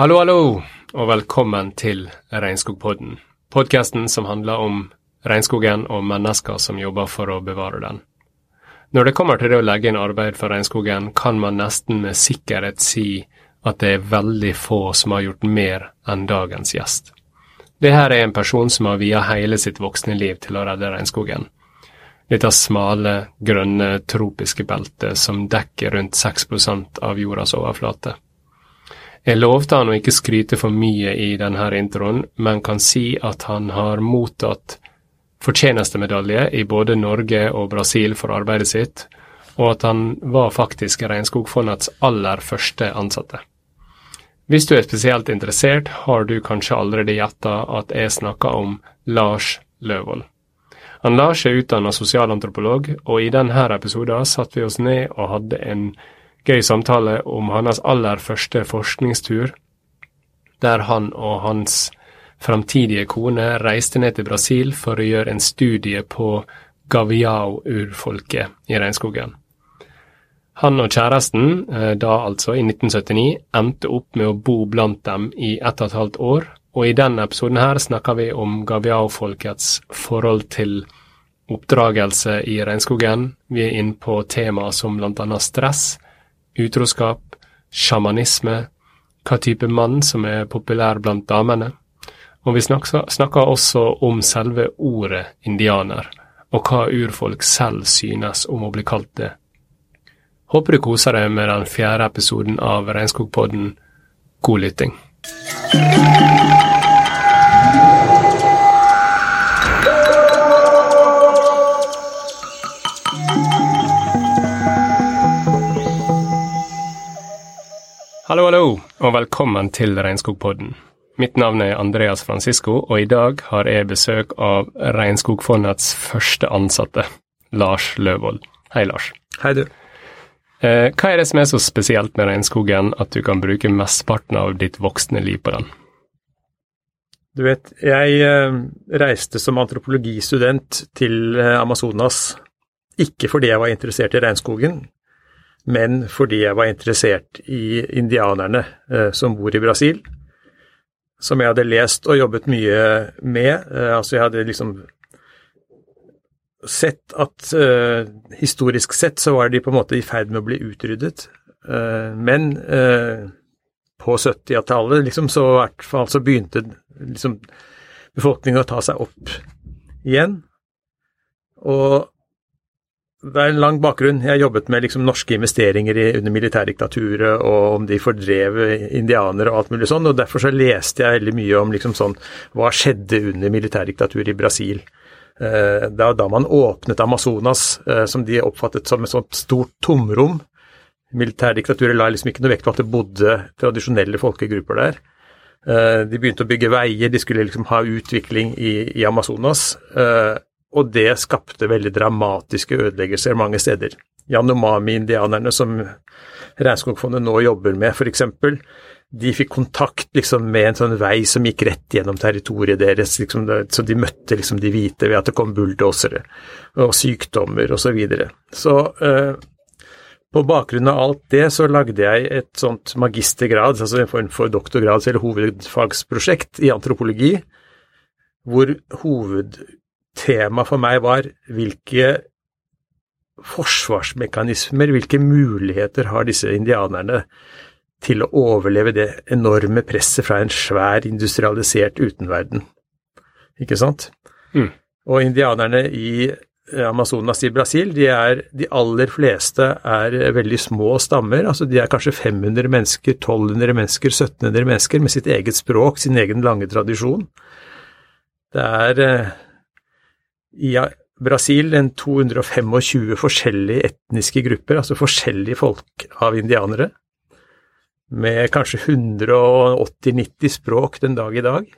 Hallo, hallo, og velkommen til Regnskogpodden. Podkasten som handler om regnskogen og mennesker som jobber for å bevare den. Når det kommer til det å legge inn arbeid for regnskogen, kan man nesten med sikkerhet si at det er veldig få som har gjort mer enn dagens gjest. Det her er en person som har via hele sitt voksne liv til å redde regnskogen. Dette smale, grønne, tropiske beltet som dekker rundt 6% av jordas overflate. Jeg lovte han å ikke skryte for mye i denne introen, men kan si at han har mottatt fortjenestemedalje i både Norge og Brasil for arbeidet sitt, og at han var faktisk Regnskogfondets aller første ansatte. Hvis du er spesielt interessert, har du kanskje allerede gjetta at jeg snakker om Lars Løvold. Han Lars er utdanna sosialantropolog, og i denne episoden satte vi oss ned og hadde en gøy samtale om hans aller første forskningstur, der han og hans framtidige kone reiste ned til Brasil for å gjøre en studie på gaviao-urfolket i regnskogen. Han og kjæresten, eh, da altså i 1979, endte opp med å bo blant dem i ett og et halvt år, og i denne episoden her snakker vi om gaviao-folkets forhold til oppdragelse i regnskogen. Vi er inne på temaer som blant annet stress, utroskap, sjamanisme, hva type mann som er populær blant damene. Og vi snakker, også om selve ordet indianer, og hva urfolk selv synes om å bli kalt det. Håper du koser deg med den fjerde episoden av Regnskogpodden. God lytting. Hallo, hallo, og velkommen til Regnskogpodden. Mitt navn er Andreas Francisco, og i dag har jeg besøk av Regnskogfondets første ansatte, Lars Løvold. Hei, Lars. Hei, du. Eh, hva er det som er så spesielt med regnskogen at du kan bruke mesteparten av ditt voksne liv på den? Du vet, jeg eh, reiste som antropologistudent til eh, Amazonas, ikke fordi jeg var interessert i regnskogen, men fordi jeg var interessert i indianerne eh, som bor i Brasil, som jeg hadde lest og jobbet mye med. Eh, altså jeg hadde liksom sett at eh, historisk sett så var de på en måte i ferd med å bli utryddet, men på 70-tallet liksom så i hvert fall så begynte liksom befolkningen å ta seg opp igjen. Og det er en lang bakgrunn. Jeg jobbet med liksom norske investeringer i, under militærdiktaturet, og om de fordrev indianere og alt mulig sånn. og Derfor så leste jeg veldig mye om liksom sånn, hva skjedde under militærdiktaturet i Brasil. Eh, var da man åpnet Amazonas, eh, som de oppfattet som et sånt stort tomrom. Militærdiktaturet la liksom ikke noe vekt på at det bodde tradisjonelle folkegrupper der. Eh, de begynte å bygge veier, de skulle liksom ha utvikling i, i Amazonas. Eh, og det skapte veldig dramatiske ødeleggelser mange steder. Yanomami-indianerne, som Regnskogfondet nå jobber med, f.eks., de fikk kontakt liksom, med en sånn vei som gikk rett gjennom territoriet deres, liksom, så de møtte liksom, de hvite ved at det kom bulldosere og sykdommer osv. Så, videre. så eh, på bakgrunn av alt det så lagde jeg et sånt magistergrad, altså en form for doktorgrads- eller hovedfagsprosjekt i antropologi, hvor hoved tema for meg var hvilke forsvarsmekanismer, hvilke muligheter har disse indianerne til å overleve det enorme presset fra en svær industrialisert utenverden. Ikke sant? Mm. Og indianerne i Amazonas i Brasil, de, er, de aller fleste er veldig små stammer. altså De er kanskje 500 mennesker, 1200 mennesker, 1700 mennesker med sitt eget språk, sin egen lange tradisjon. Det er eh, i Brasil en 225 forskjellige etniske grupper, altså forskjellige folk av indianere, med kanskje 180-90 språk den dag i dag.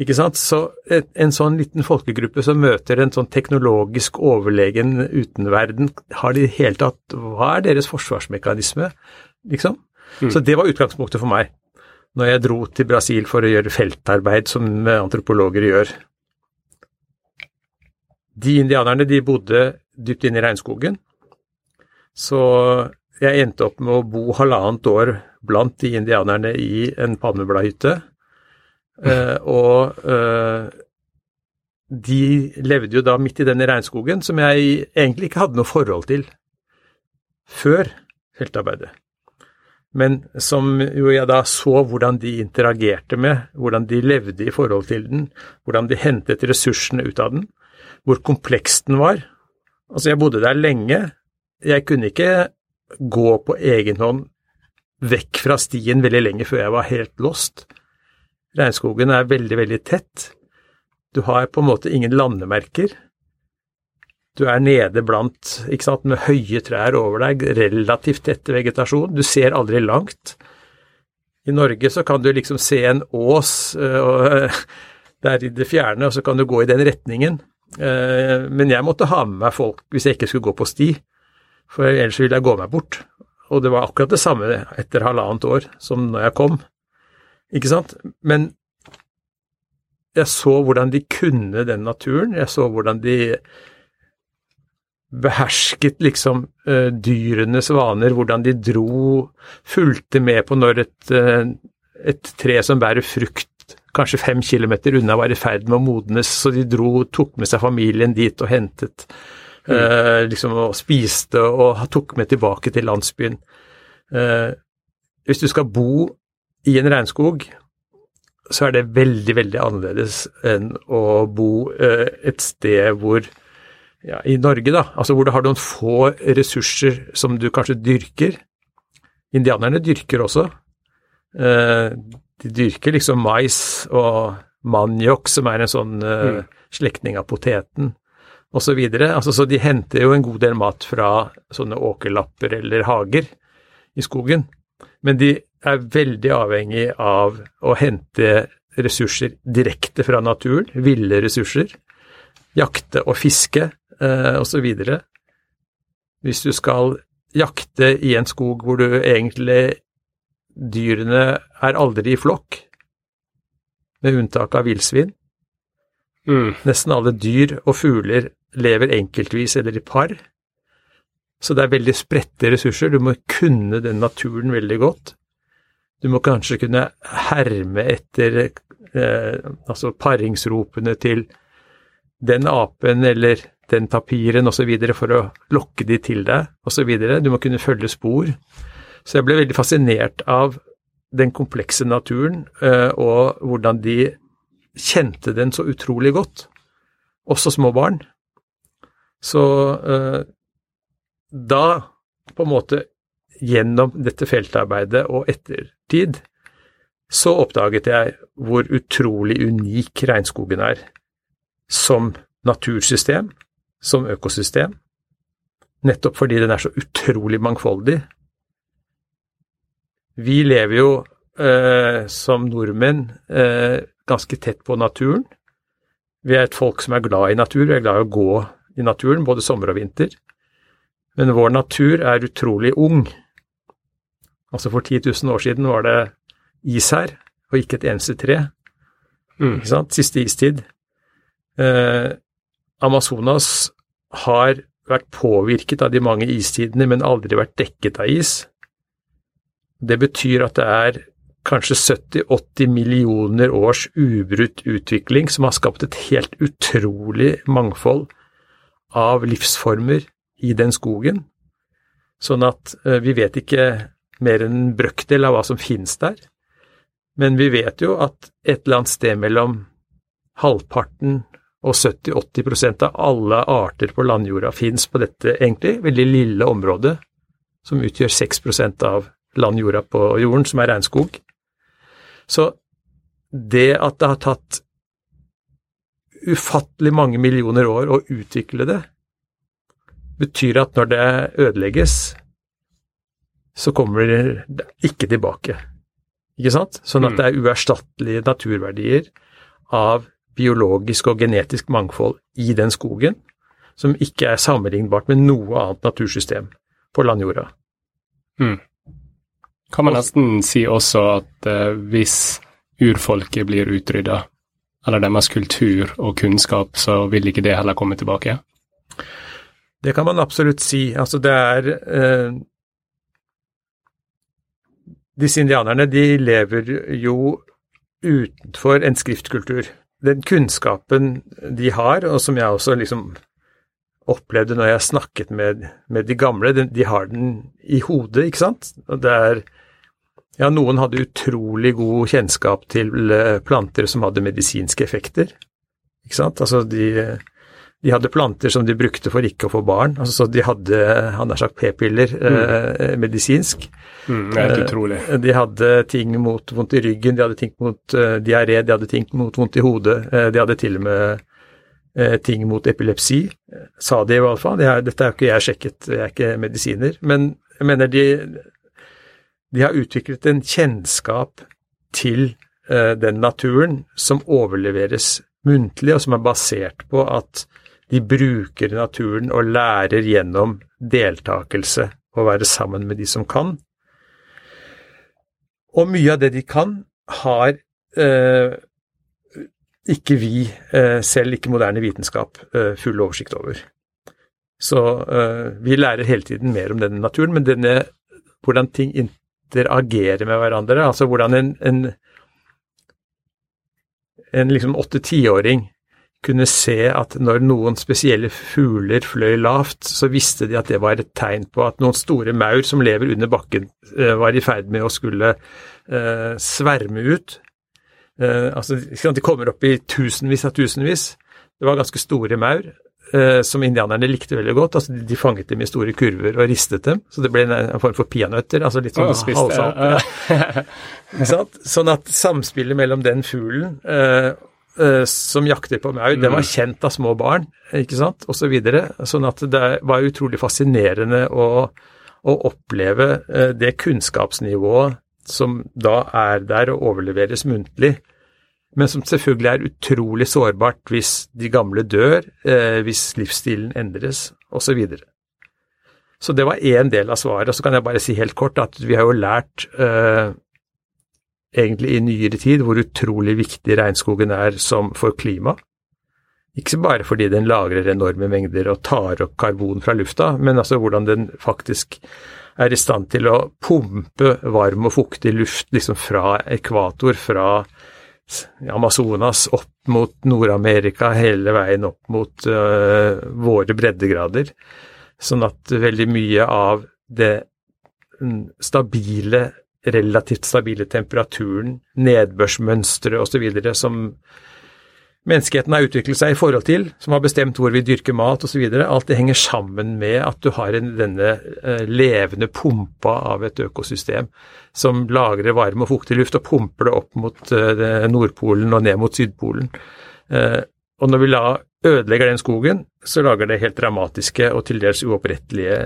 Ikke sant? Så en sånn liten folkegruppe som møter en sånn teknologisk overlegen utenverden, har de i det hele tatt Hva er deres forsvarsmekanisme, liksom? Mm. Så det var utgangspunktet for meg når jeg dro til Brasil for å gjøre feltarbeid som antropologer gjør. De indianerne de bodde dypt inne i regnskogen, så jeg endte opp med å bo halvannet år blant de indianerne i en palmebladhytte. Eh, og eh, de levde jo da midt i denne regnskogen, som jeg egentlig ikke hadde noe forhold til før feltarbeidet. Men som jo jeg da så hvordan de interagerte med, hvordan de levde i forhold til den, hvordan de hentet ressursene ut av den, hvor kompleks den var. Altså, jeg bodde der lenge. Jeg kunne ikke gå på egen hånd vekk fra stien veldig lenge før jeg var helt lost. Regnskogen er veldig, veldig tett. Du har på en måte ingen landemerker. Du er nede blant, ikke sant, med høye trær over deg, relativt tett vegetasjon. Du ser aldri langt. I Norge så kan du liksom se en ås uh, der i det fjerne, og så kan du gå i den retningen. Uh, men jeg måtte ha med meg folk hvis jeg ikke skulle gå på sti, for ellers ville jeg gå meg bort. Og det var akkurat det samme etter halvannet år som når jeg kom. Ikke sant? Men jeg så hvordan de kunne den naturen, jeg så hvordan de behersket liksom uh, dyrenes vaner, hvordan de dro, fulgte med på når et, uh, et tre som bærer frukt kanskje fem kilometer unna var i ferd med å modnes, så de dro, tok med seg familien dit og hentet uh, liksom og spiste og tok med tilbake til landsbyen. hvis du skal bo i en regnskog, så er det veldig, veldig annerledes enn å bo et sted hvor ja, i Norge, da, altså hvor du har noen få ressurser som du kanskje dyrker. Indianerne dyrker også. Eh, de dyrker liksom mais og maniok, som er en sånn eh, mm. slektning av poteten, osv. Så, altså, så de henter jo en god del mat fra sånne åkerlapper eller hager i skogen. Men de er veldig avhengig av å hente ressurser direkte fra naturen, ville ressurser. Jakte og fiske uh, osv. Hvis du skal jakte i en skog hvor du egentlig Dyrene er aldri i flokk, med unntak av villsvin. Mm. Nesten alle dyr og fugler lever enkeltvis eller i par. Så det er veldig spredte ressurser. Du må kunne den naturen veldig godt. Du må kanskje kunne herme etter eh, altså paringsropene til den apen eller den tapiren osv. for å lokke de til deg osv. Du må kunne følge spor. Så jeg ble veldig fascinert av den komplekse naturen eh, og hvordan de kjente den så utrolig godt, også små barn. Så eh, da, på en måte gjennom dette feltarbeidet og ettertid, så oppdaget jeg hvor utrolig unik regnskogen er som natursystem, som økosystem, nettopp fordi den er så utrolig mangfoldig. Vi lever jo eh, som nordmenn eh, ganske tett på naturen. Vi er et folk som er glad i natur, vi er glad i å gå i naturen, både sommer og vinter. Men vår natur er utrolig ung. Altså for 10 000 år siden var det is her, og ikke et eneste tre. Mm. Ikke sant? Siste istid. Eh, Amazonas har vært påvirket av de mange istidene, men aldri vært dekket av is. Det betyr at det er kanskje 70-80 millioner års ubrutt utvikling som har skapt et helt utrolig mangfold av livsformer i den skogen. Sånn at eh, vi vet ikke mer enn en brøkdel av hva som finnes der. Men vi vet jo at et eller annet sted mellom halvparten og 70-80% av alle arter på landjorda fins på dette egentlig veldig lille området, som utgjør 6% av landjorda på jorden, som er regnskog. Så det at det har tatt ufattelig mange millioner år å utvikle det, betyr at når det ødelegges, så kommer det ikke tilbake. Ikke sant? Sånn at mm. det er uerstattelige naturverdier av biologisk og genetisk mangfold i den skogen, som ikke er sammenlignbart med noe annet natursystem på landjorda. Mm. Kan man nesten si også at eh, hvis urfolket blir utrydda, eller deres kultur og kunnskap, så vil ikke det heller komme tilbake? Det kan man absolutt si. Altså det er eh, disse indianerne de lever jo utenfor en skriftkultur. Den kunnskapen de har, og som jeg også liksom opplevde når jeg snakket med, med de gamle, de, de, har den i hodet, ikke sant. Og det er Ja, noen hadde utrolig god kjennskap til eh, planter som hadde medisinske effekter, ikke sant. Altså de de hadde planter som de brukte for ikke å få barn. altså så De hadde han har sagt p-piller mm. eh, medisinsk. Mm, det er helt utrolig. Eh, de hadde ting mot vondt i ryggen, de hadde ting mot eh, diaré, de hadde ting mot vondt i hodet. Uh, de hadde til og med ting mot epilepsi, sa de i hvert fall. Det er, dette jo ikke jeg sjekket, jeg er ikke medisiner. Men jeg mener de, de har utviklet en kjennskap til den naturen som overleveres muntlig, og som er basert på at de bruker naturen og lærer gjennom deltakelse og være sammen med de som kan. Og mye av det de kan, har eh, ikke vi, eh, selv ikke moderne vitenskap, eh, full oversikt over. Så eh, vi lærer hele tiden mer om denne naturen, men denne, hvordan ting interagerer med hverandre, altså hvordan en, en, en liksom åtte-tiåring kunne se at når noen spesielle fugler fløy lavt, så visste de at det var et tegn på at noen store maur som lever under bakken, eh, var i ferd med å skulle eh, sverme ut. Eh, altså, de kommer opp i tusenvis av tusenvis. Det var ganske store maur eh, som indianerne likte veldig godt. altså De fanget dem i store kurver og ristet dem, så det ble en, form for peanøtter. altså litt sånn halvsalt. Ja. sånn at samspillet mellom den fuglen eh, Eh, som jakter på maur, mm. den var kjent av små barn, ikke sant, osv. Så videre. sånn at det var utrolig fascinerende å, å oppleve eh, det kunnskapsnivået som da er der og overleveres muntlig, men som selvfølgelig er utrolig sårbart hvis de gamle dør, eh, hvis livsstilen endres, osv. Så, så det var én del av svaret. Og så kan jeg bare si helt kort at vi har jo lært eh, egentlig i nyere tid hvor utrolig viktig regnskogen er som for klima. Ikke bare fordi den lagrer enorme mengder og tar opp karbon fra lufta, men altså hvordan den faktisk er i stand til å pumpe varm og fuktig luft liksom fra ekvator, fra Amazonas opp mot Nord-Amerika, hele veien opp mot uh, våre breddegrader. Sånn at veldig mye av det stabile relativt stabile temperaturen, nedbørsmønstre osv. som menneskeheten har utviklet seg i forhold til, som har bestemt hvor vi dyrker mat osv. Alt det henger sammen med at du har en, denne eh, levende pumpa av et økosystem som lagrer varm og fuktig luft og pumper det opp mot eh, Nordpolen og ned mot Sydpolen. Eh, og når vi la ødelegger den skogen, så lager det helt dramatiske og til dels uopprettelige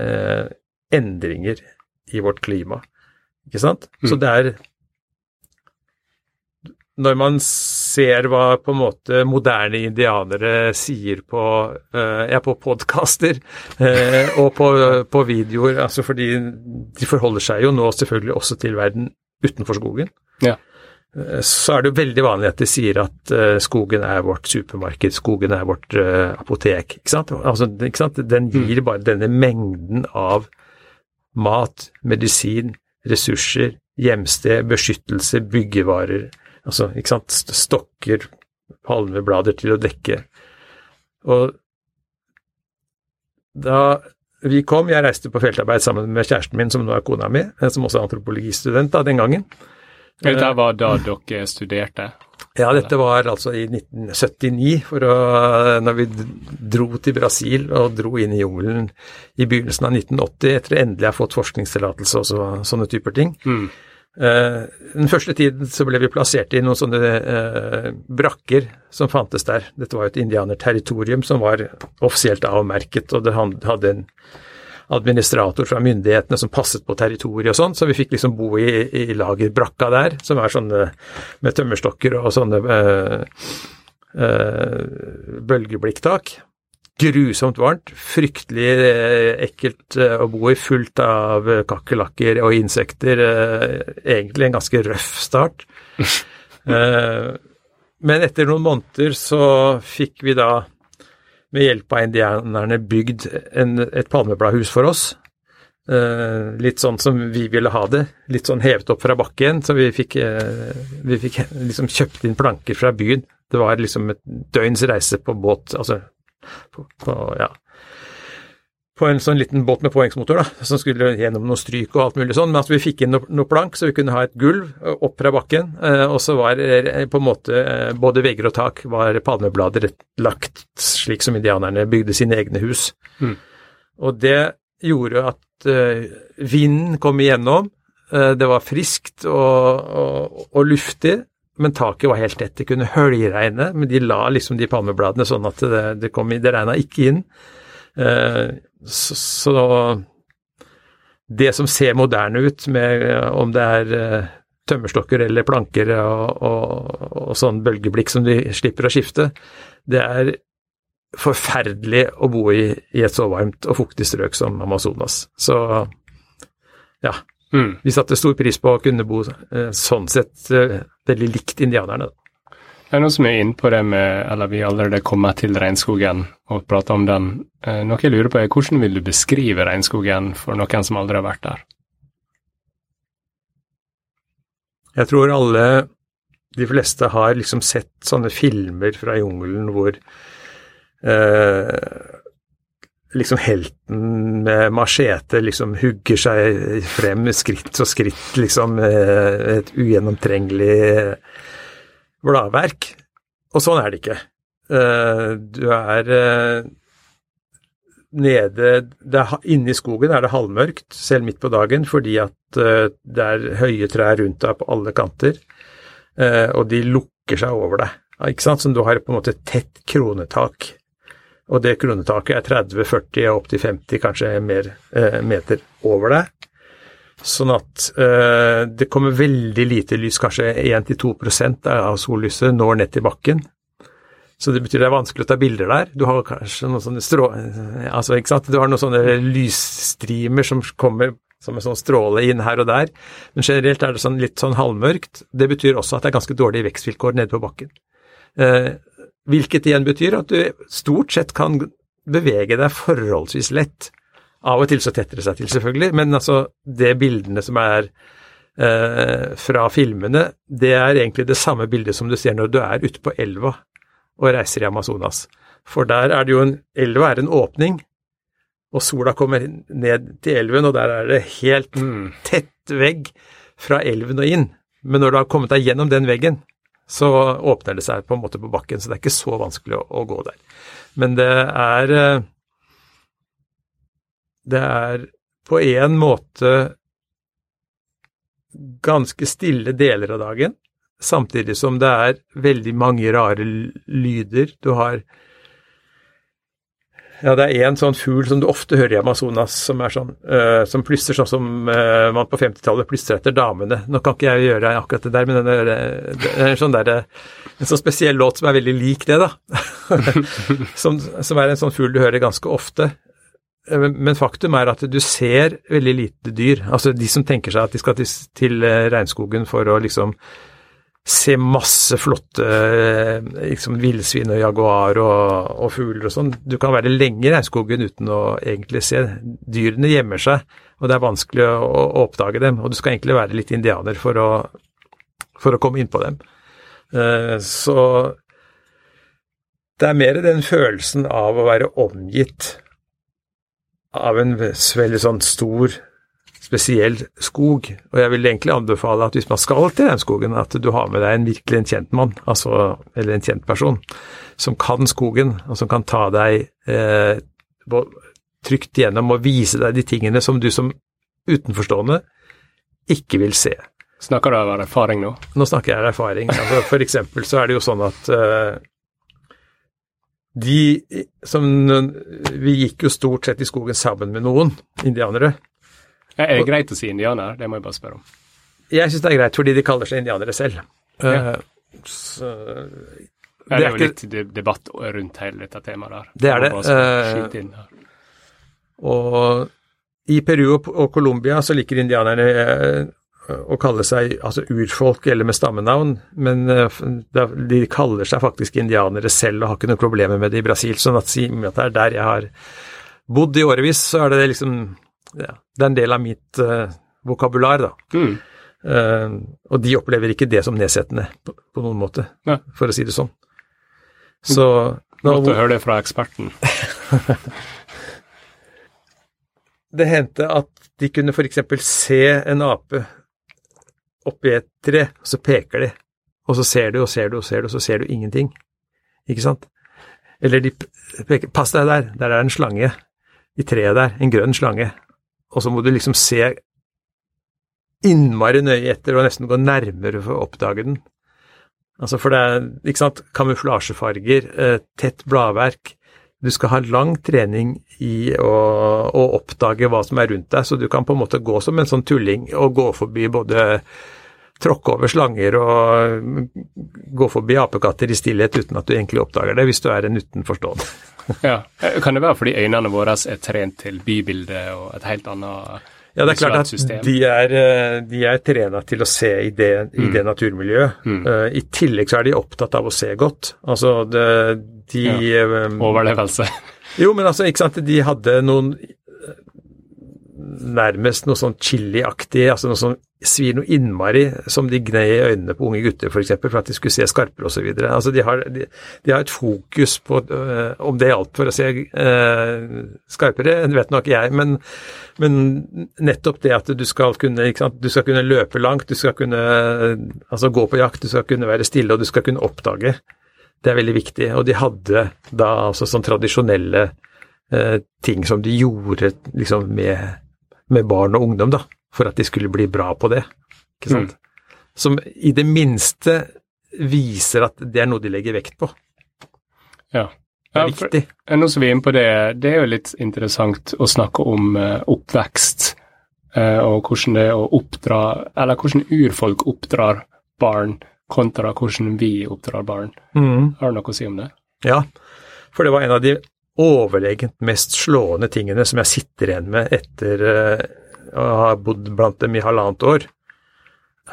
endringer i vårt klima. Ikke sant? Mm. Så det er Når man ser hva på en måte moderne indianere sier på, uh, ja, på podkaster uh, og på, på, videoer, altså fordi de forholder seg jo nå selvfølgelig også til verden utenfor skogen. Ja. Uh, så er det jo veldig vanlig at de sier at skogen er vårt supermarked, skogen er vårt apotek. Ikke sant? Altså, ikke sant? Den gir mm. bare denne mengden av mat, medisin, ressurser, hjemsted, beskyttelse, byggevarer, altså ikke sant, stokker, palmeblader til å dekke. Og da vi kom, jeg reiste på feltarbeid sammen med kjæresten min, som nå er kona mi, som også er antropologistudent da, den gangen. Dette var da dere studerte? Ja, dette var altså i 1979, for å, når vi dro til Brasil og dro inn i jungelen i begynnelsen av 1980, etter å endelig ha fått forskningstillatelse og så, sånne typer ting. Mm. Uh, den første tiden så ble vi plassert i noen sånne uh, brakker som fantes der. Dette var jo et indianerterritorium som var offisielt avmerket, og det hadde en administrator fra myndighetene som passet på territoriet og sånn, så vi fikk liksom bo i, i lagerbrakka der, som er sånne med tømmerstokker og sånne øh, øh, bølgeblikktak. Grusomt varmt, fryktelig øh, ekkelt å bo i, fullt av kakerlakker og insekter. Egentlig en ganske røff start. Men etter noen måneder så fikk vi da med hjelp av indianerne bygd en, et palmebladhus for oss. Uh, litt sånn som vi ville ha det, litt sånn hevet opp fra bakken. Så vi fikk, uh, vi fikk liksom kjøpt inn planker fra byen. Det var liksom et døgns reise på båt, altså på, på, ja, på en sånn liten båt med påhengsmotor da, som skulle gjennom noe stryk og alt mulig sånn. Men at vi fikk inn noe, noe plank, så vi kunne ha et gulv opp fra bakken. Uh, og så var på en måte både vegger og tak var palmeblader lagt slik som indianerne bygde sine egne hus. Mm. Og det gjorde at vinden kom igjennom. Det var friskt og, og, og, luftig, men taket var helt tett. Det kunne høljregne, men de la liksom de palmebladene sånn at det, det, kom, det regna ikke inn. Uh, så, så, det som ser moderne ut, med om det er tømmerstokker eller planker og, og, og sånn bølgeblikk som de slipper å skifte, det er forferdelig å bo i, i et så varmt og fuktig strøk som Amazonas. Så ja. Mm. Vi satte stor pris på å kunne bo eh, sånn sett eh, veldig likt indianerne. Det er noe som er inne på det med, eller vi allerede kommer til regnskogen og prater om den. Eh, noe jeg lurer på er hvordan vil du beskrive regnskogen for noen som aldri har vært der? Jeg tror alle, de fleste har liksom sett sånne filmer fra jungelen hvor eh, liksom helten med machete liksom hugger seg frem skritt og skritt, liksom eh, et ugjennomtrengelig bladverk. Og sånn er det ikke. Eh, du er eh, nede er, Inne i skogen er det halvmørkt, selv midt på dagen, fordi at eh, det er høye trær rundt deg på alle kanter, eh, og de lukker seg over deg. Ikke sant? Som du har på en måte tett kronetak og det kronetaket er 30-40 og opptil 50, kanskje mer eh, meter over deg. Sånn at eh, det kommer veldig lite lys, kanskje 1-2% av sollyset når ned til bakken. Så det betyr det er vanskelig å ta bilder der. Du har kanskje noen sånne strå... Altså, ikke sant. Du har noen sånne lysstrimer som kommer som en sånn stråle inn her og der. Men generelt er det sånn litt sånn halvmørkt. Det betyr også at det er ganske dårlige vekstvilkår nede på bakken. Eh, Hvilket igjen betyr at du stort sett kan bevege deg forholdsvis lett. Av og til så tetter det seg til, selvfølgelig, men altså det bildene som er eh, fra filmene, det er egentlig det samme bildet som du ser når du er ute på elva og reiser i Amazonas. For der er det jo en Elva er en åpning, og sola kommer ned til elven, og der er det helt mm. tett vegg fra elven og inn. Men når du har kommet deg gjennom den veggen, så åpner det seg på en måte på bakken, så det er ikke så vanskelig å, å gå der. Men det er eh, Det er på en måte ganske stille deler av dagen, samtidig som det er veldig mange rare lyder. Du har ja, det er en sånn fugl som du ofte hører i Amazonas, som er sånn, uh, som plystrer sånn som uh, man på 50-tallet plystrer etter damene. Nå kan ikke jeg gjøre akkurat det der, men det er en sånn, der, en sånn spesiell låt som er veldig lik det, da. som, som, er en sånn fugl du hører ganske ofte. Men faktum er at du ser veldig lite dyr. Altså de som tenker seg at de skal til, til regnskogen for å liksom se masse flotte liksom villsvin og jaguar og, og fugler og sånn. Du kan være lenge i regnskogen uten å egentlig se. Dyrene gjemmer seg, og det er vanskelig å, å oppdage dem. Og du skal egentlig være litt indianer for å, for å komme inn på dem. Uh, så det er mer den følelsen av å være omgitt av en veldig sånn stor spesiell skog. Og jeg vil egentlig anbefale at hvis man skal til den skogen, at du har med deg en virkelig en kjent mann, altså, eller en kjent person, som kan skogen, og som kan ta deg eh, trygt gjennom og vise deg de tingene som du som utenforstående ikke vil se. Snakker du av erfaring nå? Nå snakker jeg av erfaring. Altså, for eksempel så er det jo sånn at uh, de som Vi gikk jo stort sett i skogen sammen med noen indianere. Er det greit å si indianer? Det må jeg bare spørre om. Jeg syns det er greit, fordi de kaller seg indianere selv. Ja. Uh, så, det, det er, jo litt debatt rundt hele dette temaet der. Det er det. Uh, og i Peru og Colombia så liker indianerne uh, å kalle seg altså urfolk eller med stammenavn, men de kaller seg faktisk indianere selv og har ikke noen problemer med det i Brasil. sånn at, at det er der jeg har bodd i årevis, så er det liksom ja, det er en del av mitt uh, vokabular, da. Mm. Uh, og de opplever ikke det som nedsettende på, på noen måte, Ja. for å si det sånn. Så nå, å høre det fra eksperten. det hendte at de kunne f.eks. se en ape oppi et tre, og så peker de, og så ser du og ser du og ser du, og så ser du ingenting. Ikke sant? Eller de peker Pass deg der, der er en slange i treet der, en grønn slange. Og så må du liksom se innmari nøye etter og nesten gå nærmere for å oppdage den. Altså for det er, ikke sant, kamuflasjefarger, eh, tett bladverk. Du skal ha lang trening i å, å oppdage hva som er rundt deg, så du kan på en måte gå som en sånn tulling og gå forbi både tråkke over slanger og gå forbi apekatter i stillhet uten at du egentlig oppdager det, hvis du er en utenforstående. Ja. Kan det være fordi øynene våre er trent til bybildet og et helt annet Ja, det er klart at de er, eh, de er trena til å se i det, i det naturmiljøet. Mm. Uh, I tillegg så er de opptatt av å se godt. Altså, det, de ja. Overlevelse. Jo, men altså, ikke sant, de hadde noen eh, nærmest noe sånn chiliaktig, altså noe sånn svir noe innmari, som de gned i øynene på unge gutter f.eks., for, eksempel, for at de skulle se skarpere osv. Altså, de har, de, de har et fokus på øh, Om det hjalp for å se øh, skarpere, det vet nok jeg, men, men nettopp det at du skal kunne sant, du skal kunne løpe langt, du skal kunne øh, altså gå på jakt, du skal kunne være stille, og du skal kunne oppdage. Det er veldig viktig. Og de hadde da altså sånn tradisjonelle eh, ting som de gjorde liksom med, med barn og ungdom, da, for at de skulle bli bra på det. Ikke sant? Som i det minste viser at det er noe de legger vekt på. Ja. Det Ja, er for- viktig. Nå som vi er inne på det, det er jo litt interessant å snakke om uh, oppvekst, uh, og hvordan det er å oppdra Eller hvordan urfolk oppdrar barn, kontra hvordan vi oppdrar barn. Har du noe å si om det? Ja, for det var en av de overlegent mest slående tingene som jeg sitter igjen med etter eh, å ha bodd blant dem i halvannet år,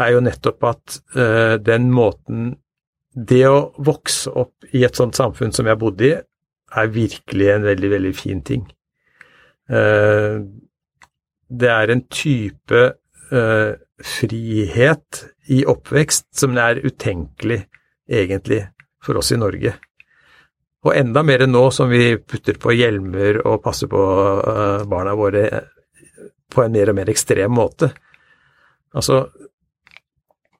er jo nettopp at eh, den måten Det å vokse opp i et sånt samfunn som jeg bodde i, er virkelig en veldig, veldig fin ting. Eh, det er en type frihet i oppvekst som er utenkelig, egentlig, for oss i Norge. Og enda mer nå som vi putter på hjelmer og passer på eh, barna våre på en mer og mer ekstrem måte. Altså,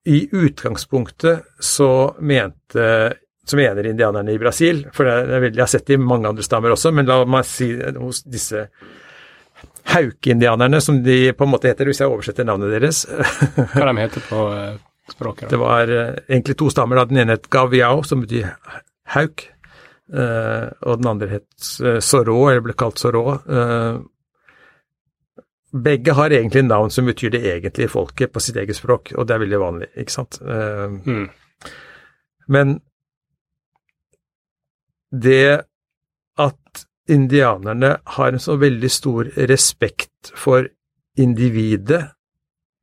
i utgangspunktet så mente så mener indianerne i Brasil, for det er veldig, jeg har sett det i mange andre stammer også, men la meg si hos disse hauke-indianerne, som de på en måte heter, hvis jeg oversetter navnet deres. Hva de heter på språket? Da? Det var eh, egentlig to stammer. da. Den ene het gaviao, som betyr hauk, eh, og den andre het sorå, eller ble kalt sorå. Eh, begge har egentlig navn som betyr det egentlige folket på sitt eget språk, og det er veldig vanlig, ikke sant. Eh, Mm. men det at indianerne har en så veldig stor respekt for individet,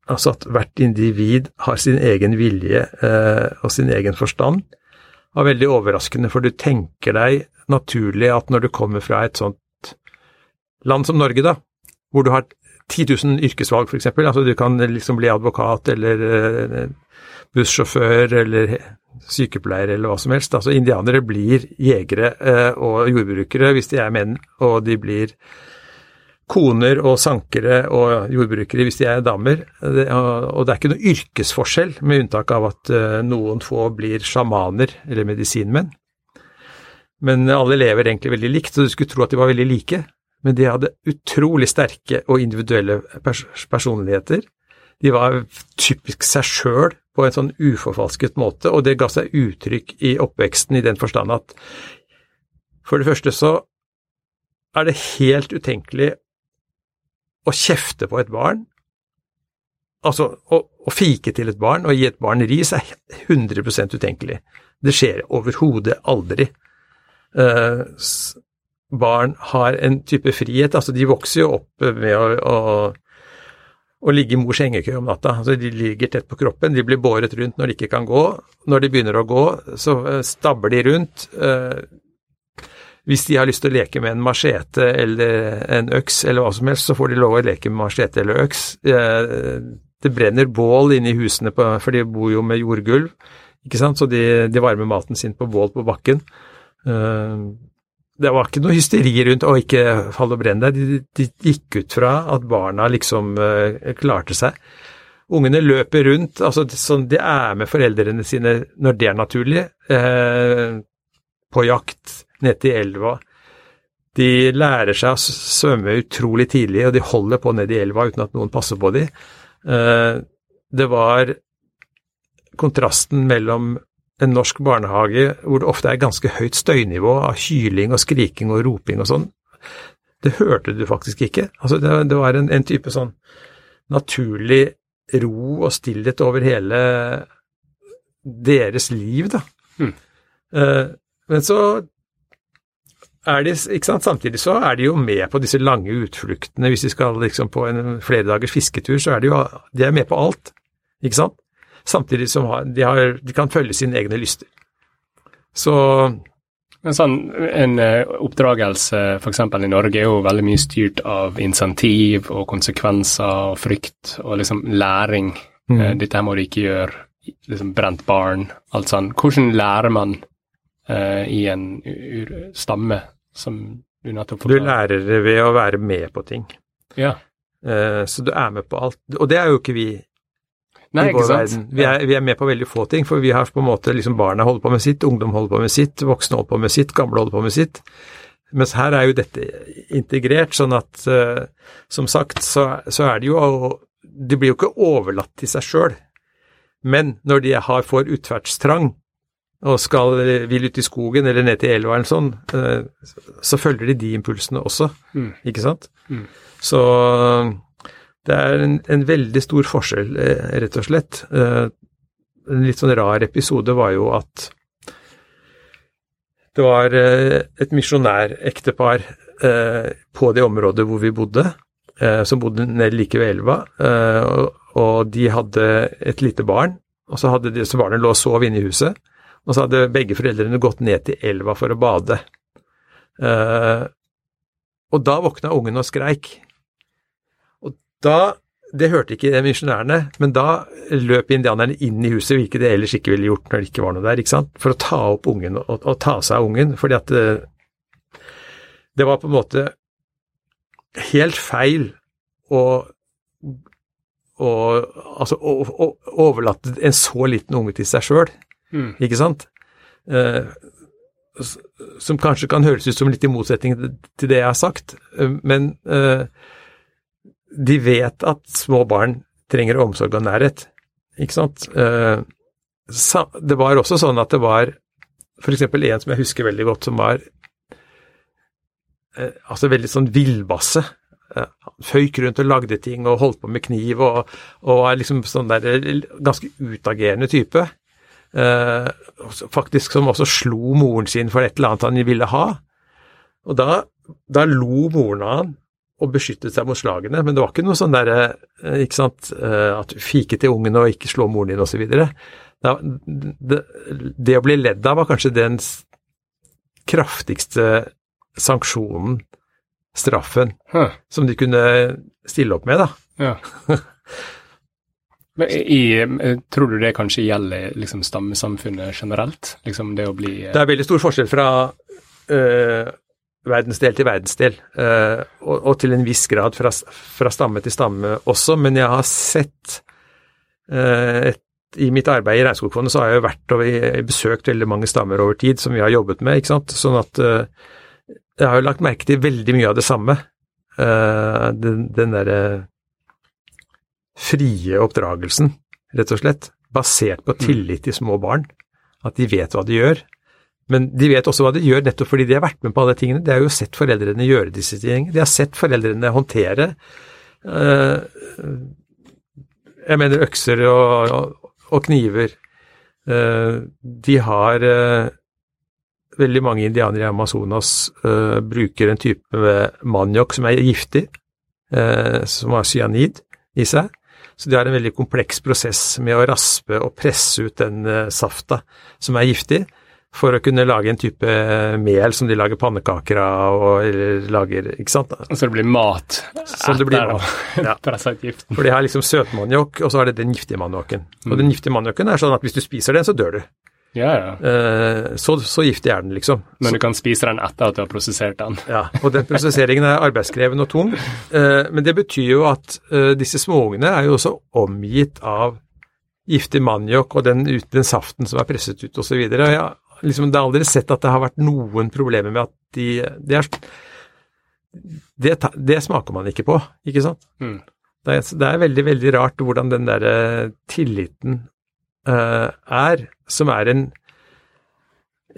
altså at hvert individ har sin egen vilje eh, og sin egen forstand, var veldig overraskende, for du tenker deg naturlig at når du kommer fra et sånt land som Norge, da, hvor du har 10 000 yrkesvalg, f.eks., altså du kan liksom bli advokat eller eh, bussjåfør eller sykepleier eller hva som helst. Altså indianere blir jegere eh, og jordbrukere hvis de er menn, og de blir koner og sankere og jordbrukere hvis de er damer. Og, det er ikke noe yrkesforskjell, med unntak av at eh, noen få blir sjamaner eller medisinmenn. Men alle lever egentlig veldig likt, så du skulle tro at de var veldig like. Men de hadde utrolig sterke og individuelle pers personligheter. De var typisk seg sjøl på en sånn uforfalsket måte, og det ga seg uttrykk i oppveksten i den forstand at for det første så er det helt utenkelig å kjefte på et barn. Altså, å, å fike til et barn og gi et barn ris er 100% utenkelig. Det skjer overhodet aldri. Eh, barn har en type frihet, altså de vokser jo opp med å, å, å ligge i mors hengekøye om natta. Altså de ligger tett på kroppen, de blir båret rundt når de ikke kan gå. Når de begynner å gå, så stabler stabber de rundt. Eh, hvis de har lyst til å leke med en machete eller en øks eller hva som helst, så får de lov å leke med machete eller øks. Eh, det brenner bål inne i husene, på, for de bor jo med jordgulv, ikke sant, så de, de varmer maten sin på bål på bakken. Eh, det var ikke noe hysteri rundt å ikke falle og brenne deg, de, de, gikk ut fra at barna liksom klarte seg. Ungene løper rundt, altså sånn, de er med foreldrene sine når det er naturlig, eh, på jakt ned i elva. De lærer seg å svømme utrolig tidlig, og de holder på nede i elva uten at noen passer på dem. Eh, det var kontrasten mellom en norsk barnehage hvor det ofte er ganske høyt støynivå av hyling og skriking og roping og sånn. Det hørte du faktisk ikke. Altså, det, var en, en type sånn naturlig ro og stillhet over hele deres liv, da. Mm. Men så de, sant, samtidig så er de jo med på disse lange utfluktene. Hvis de skal liksom på en flere dagers fisketur, så er de jo de er med på alt, ikke sant? Samtidig som de, har, de kan følge sine egne lyster. Så men sånn, En eh, oppdragelse f.eks. i Norge er jo veldig mye styrt av insentiv og konsekvenser og frykt og liksom læring. Mm. Dette her må du ikke gjøre. Liksom brent barn, alt sånn. Hvordan lærer man uh, i en stamme som du nettopp forklarer? Du lærer ved å være med på ting. Ja. Uh, så du er med på alt. Og det er jo ikke vi Nei, i vår verden. Vi er, vi er, med på veldig få ting, for vi har på en måte liksom barna holder på med sitt, ungdom holder på med sitt, voksne holder på med sitt, gamle holder på med sitt. Mens her er jo dette integrert, sånn at uh, som sagt så, så, er det jo De blir jo ikke overlatt til seg sjøl. Men når de har, får utferdstrang og skal vil ut i skogen eller ned til elva eller sånn, så følger de de impulsene også, mm. ikke sant? Mm. Så det er en, en, veldig stor forskjell, eh, rett og slett. Eh, en litt sånn rar episode var jo at det var eh, et misjonærektepar på det området hvor vi bodde, som bodde nede like ved elva, og de hadde et lite barn. Og så hadde disse barnet lå og sov inne i huset, og så hadde begge foreldrene gått ned til elva for å bade. Og da våkna ungen og skreik. Og Da det hørte ikke misjonærene, men da løp indianerne inn i huset, hvilket de ellers ikke ville gjort når det ikke var noe der, ikke sant? for å ta opp ungen og, og ta seg av ungen. fordi at det, det, var på en måte helt feil å, og, altså, å, å overlate en så liten unge til seg sjøl, mm. ikke sant? Eh, som kanskje kan høres ut som litt i motsetning til det jeg har sagt, eh, men eh, de vet at små barn trenger omsorg og nærhet, ikke sant. Eh, det var også sånn at det var f.eks. en som jeg husker veldig godt, som var eh, altså veldig sånn villbasse. Eh, føyk rundt og lagde ting og holdt på med kniv og, og var liksom sånn der ganske utagerende type. Faktisk som også slo moren sin for et eller annet han ville ha. Og da, da lo moren av han og beskyttet seg mot slagene, men det var ikke noe sånn derre eh, Ikke sant eh, at du fiker til ungen og ikke slå moren din osv. Det, det, det å bli ledd av var kanskje den kraftigste sanksjonen, straffen, huh. som de kunne stille opp med, da. Ja. Men i, eh, tror du det kanskje gjelder liksom, stammesamfunnet generelt? Liksom det å bli Det er veldig stor forskjell fra øh, verdensdel til verdensdel, uh, og, og, til en viss grad fra, fra, stamme til stamme også, men jeg har sett uh, et, I mitt arbeid i Regnskogfondet så har jeg jo vært og besøkt veldig mange stammer over tid som vi har jobbet med, ikke sant, sånn at jeg har jo lagt merke til veldig mye av det samme. den, den derre frie oppdragelsen, rett og slett, basert på tillit til små barn. At de vet hva de gjør, men de vet også hva de gjør, nettopp fordi de har vært med på alle tingene. De har jo sett foreldrene gjøre disse tingene. De har sett foreldrene håndtere uh, Jeg mener økser og, og, kniver. Uh, de har uh, Veldig mange indianere i Amazonas bruker en type maniok som er giftig, som har cyanid i seg. Så de har en veldig kompleks prosess med å raspe og presse ut den safta som er giftig. for å kunne lage en type mel som de lager pannekaker av, og, eller lager Ikke sant? Så det blir mat Så det blir mat, ja. For de har liksom søtmaniokk, og så har det den giftige maniokken. Og den giftige maniokken er sånn at hvis du spiser den, så dør du. Ja, ja. Eh, så, så giftig er den, liksom. Men du kan spise den etter at du har prosessert den. Ja, og den prosesseringen er arbeidskrevende og tung. Eh, men det betyr jo at eh, disse småungene er jo også omgitt av giftig maniokk og den, den saften som er presset ut osv. Jeg har liksom, det har aldri sett at det har vært noen problemer med at de Det, er, det, det smaker man ikke på, ikke sant? Mm. Det er, det er veldig, veldig rart hvordan den der eh, tilliten uh, er, som er en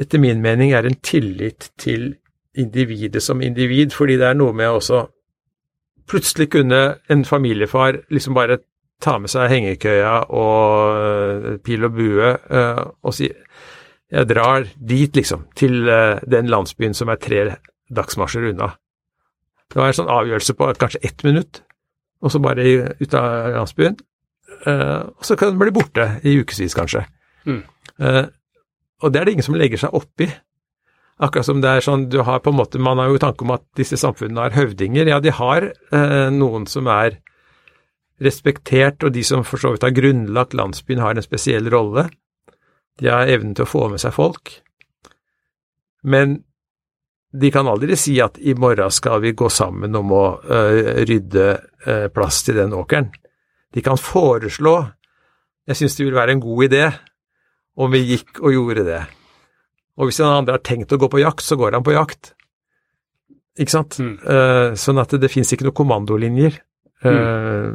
Etter min mening er en tillit til individet som individ, fordi det er noe med også Plutselig kunne en familiefar liksom bare ta med seg hengekøya og eh, pil og bue eh, og si jeg drar dit, liksom, til eh, den landsbyen som er tre dagsmarsjer unna. Det var en sånn avgjørelse på kanskje ett minutt, og så bare ut av landsbyen. Og så kan den bli borte i ukevis, kanskje. Mm. Eh, og det er det ingen som legger seg oppi. Akkurat som det er sånn, du har på en måte, Man har jo tanke om at disse samfunnene har høvdinger. Ja, de har eh, noen som er respektert, og de som for så vidt har grunnlagt landsbyen, har en spesiell rolle. De har evnen til å få med seg folk. Men de kan aldri si at i morgen skal vi gå sammen om å øh, rydde øh, plass til den åkeren. De kan foreslå Jeg syns det vil være en god idé om vi gikk og gjorde det. Og hvis den andre har tenkt å gå på jakt, så går han på jakt. Ikke sant? Mm. Uh, sånn at det, det fins ikke noen kommandolinjer. Eh,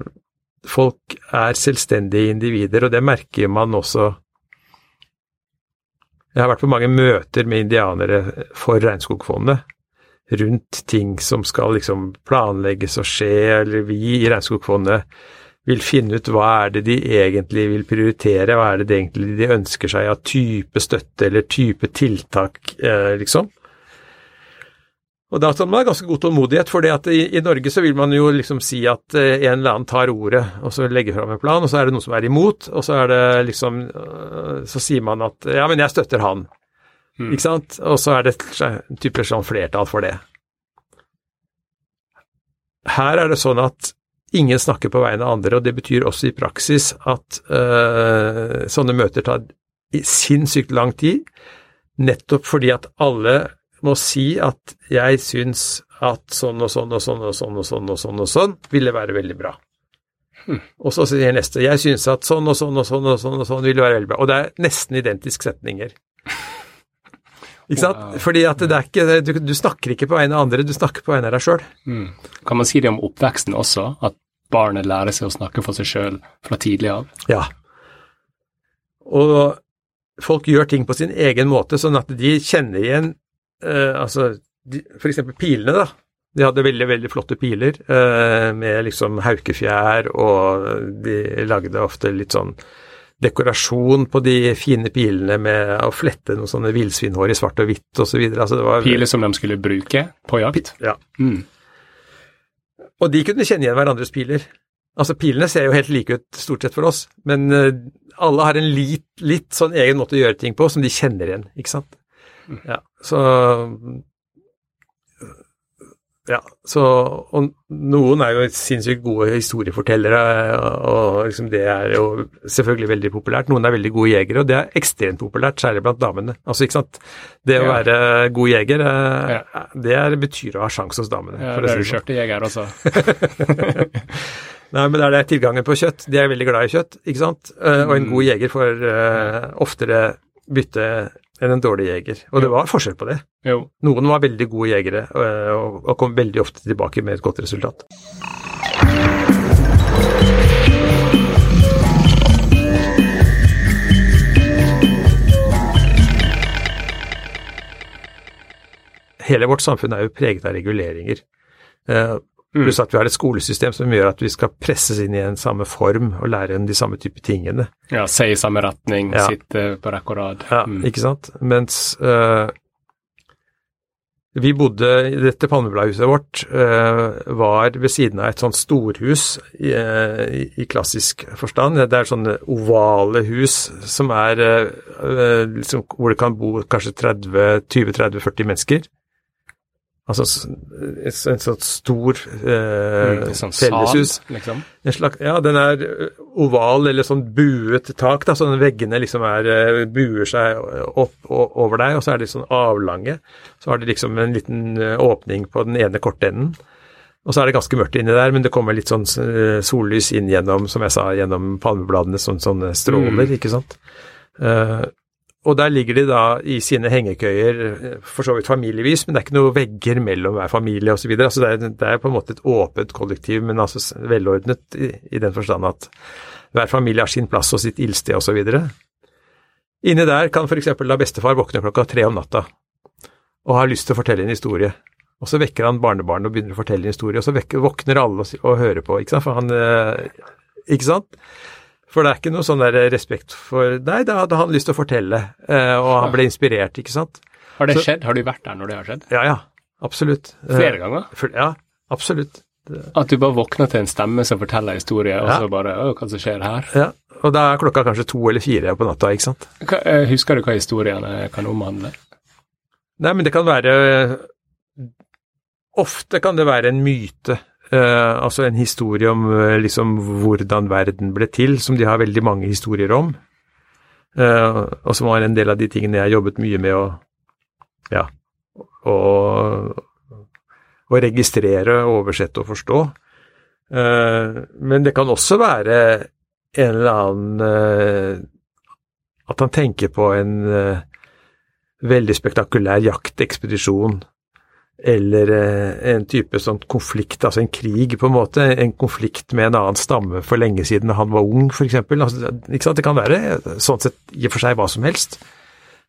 folk er selvstendige individer, og det merker man også Jeg har vært på mange møter med indianere for Regnskogfondet rundt ting som skal liksom planlegges og skje, eller vi i Regnskogfondet vil finne ut hva er det de egentlig vil prioritere, hva er det de egentlig de ønsker seg av type støtte eller type tiltak, eh, liksom. Og da skal man ha ganske god tålmodighet, for i, i Norge så vil man jo liksom si at eh, en eller annen tar ordet, og så legger fram en plan, og så er det noen som er imot, og så er det liksom øh, Så sier man at ja, men jeg støtter han, Mm. ikke sant? Og så er det en type sånn flertall for det. Her er det sånn at ingen snakker på vegne av andre, og det betyr også i praksis at uh, sånne møter tar sinnssykt lang tid, nettopp fordi at alle må si at jeg syns at sånn og sånn og sånn og sånn og sånn og sånn og sånn ville være veldig bra. Og så sier neste jeg syns at sånn og sånn og sånn og sånn og sånn ville være veldig bra. Og det er nesten identiske setninger. Ikke sant? Wow. Fordi at det er ikke, du, du snakker ikke på vegne av andre, du snakker på vegne av deg sjøl. Mm. Kan man si det om oppveksten også, at barnet lærer seg å snakke for seg sjøl fra tidlig av? Ja. Og folk gjør ting på sin egen måte, sånn at de kjenner igjen uh, altså de, for eksempel pilene, da. De hadde veldig, veldig flotte piler uh, med liksom haukefjær, og de lagde ofte litt sånn dekorasjon på de fine pilene med å flette noen sånne villsvinhår i svart og hvitt osv. Altså det var Piler som de skulle bruke på jakt? Ja. Mm. Og de kunne kjenne igjen hverandres piler. Altså Pilene ser jo helt like ut stort sett for oss, men eh, alle har en litt, litt sånn egen måte å gjøre ting på som de kjenner igjen, ikke sant. Ja, så ja, så, og noen er jo sinnssykt gode historiefortellere, og liksom det er jo selvfølgelig veldig populært. Noen er veldig gode jegere, og det er ekstremt populært, særlig blant damene. Altså, ikke sant. Det å Ja. være god jeger, ja. det er, betyr å ha sjanse hos damene. Ja, det si er du sånn. skjørtejeger også. Nei, men det er det tilgangen på kjøtt. De er veldig glad i kjøtt, ikke sant. Eh, og en Mm. god jeger får uh, oftere bytte enn en dårlig jeger. Og det var forskjell på det. Jo. Noen var veldig gode jegere eh, og, og kom veldig ofte tilbake med et godt resultat. Hele vårt samfunn er jo preget av reguleringer. Eh, Pluss at vi har et skolesystem som gjør at vi skal presses inn i en samme form og lære en de samme type tingene. Ja, se i samme retning, Ja. sitte på rekke og rad. Ja, Mm. ikke sant? Mens uh, Vi bodde Dette palmebladhuset vårt uh, var ved siden av et sånt storhus i, uh, i klassisk forstand. Det er sånne ovale hus som er liksom, hvor det kan bo kanskje 20-30-40 mennesker. Altså en sånn stor eh, mm, sånn felleshus. Liksom? Slags, ja, den er oval eller sånn buet tak, da, så veggene liksom er, buer seg opp og over deg, og så er de sånn avlange. Så har de liksom en liten åpning på den ene kortenden. Og så er det ganske mørkt inni der, men det kommer litt sånn sollys inn gjennom, som jeg sa, gjennom palmebladene, sånn, sånne stråler, mm. ikke sant. Uh, og der ligger de da i sine hengekøyer, for så vidt familievis, men det er ikke noe vegger mellom hver familie osv. Altså det, det er på en måte et åpent kollektiv, men altså velordnet i, i den forstand at hver familie har sin plass og sitt ildsted osv. Inni der kan f.eks. da bestefar våkne klokka tre om natta og har lyst til å fortelle en historie. Og så vekker han barnebarnet og begynner å fortelle en historie, og så vekker, våkner alle og, og, hører på, ikke sant. For han, eh, ikke sant? For det er ikke noe sånn der respekt for Nei, da hadde han lyst til å fortelle, eh, og han ble inspirert, ikke sant. Har det så, skjedd? Har du vært der når det har skjedd? Ja, ja. Absolutt. Flere ganger? Ja, absolutt. At du bare våkner til en stemme som forteller historie, og så bare Å, hva som skjer her? Ja, og da er klokka kanskje to eller fire på natta, ikke sant. Hva, eh, husker du hva historiene kan omhandle? Nei, men det kan være Ofte kan det være en myte Uh, altså en historie om uh, liksom hvordan verden ble til, som de har veldig mange historier om. Uh, og som var en del av de tingene jeg har jobbet mye med å ja, å, å registrere, oversette og forstå. men det kan også være en eller annen At han tenker på en veldig spektakulær jaktekspedisjon eller eh, en type sånn konflikt, altså en krig, på en måte. En konflikt med en annen stamme for lenge siden han var ung, f.eks. Altså, ikke sant? Det kan være sånn sett i og for seg hva som helst.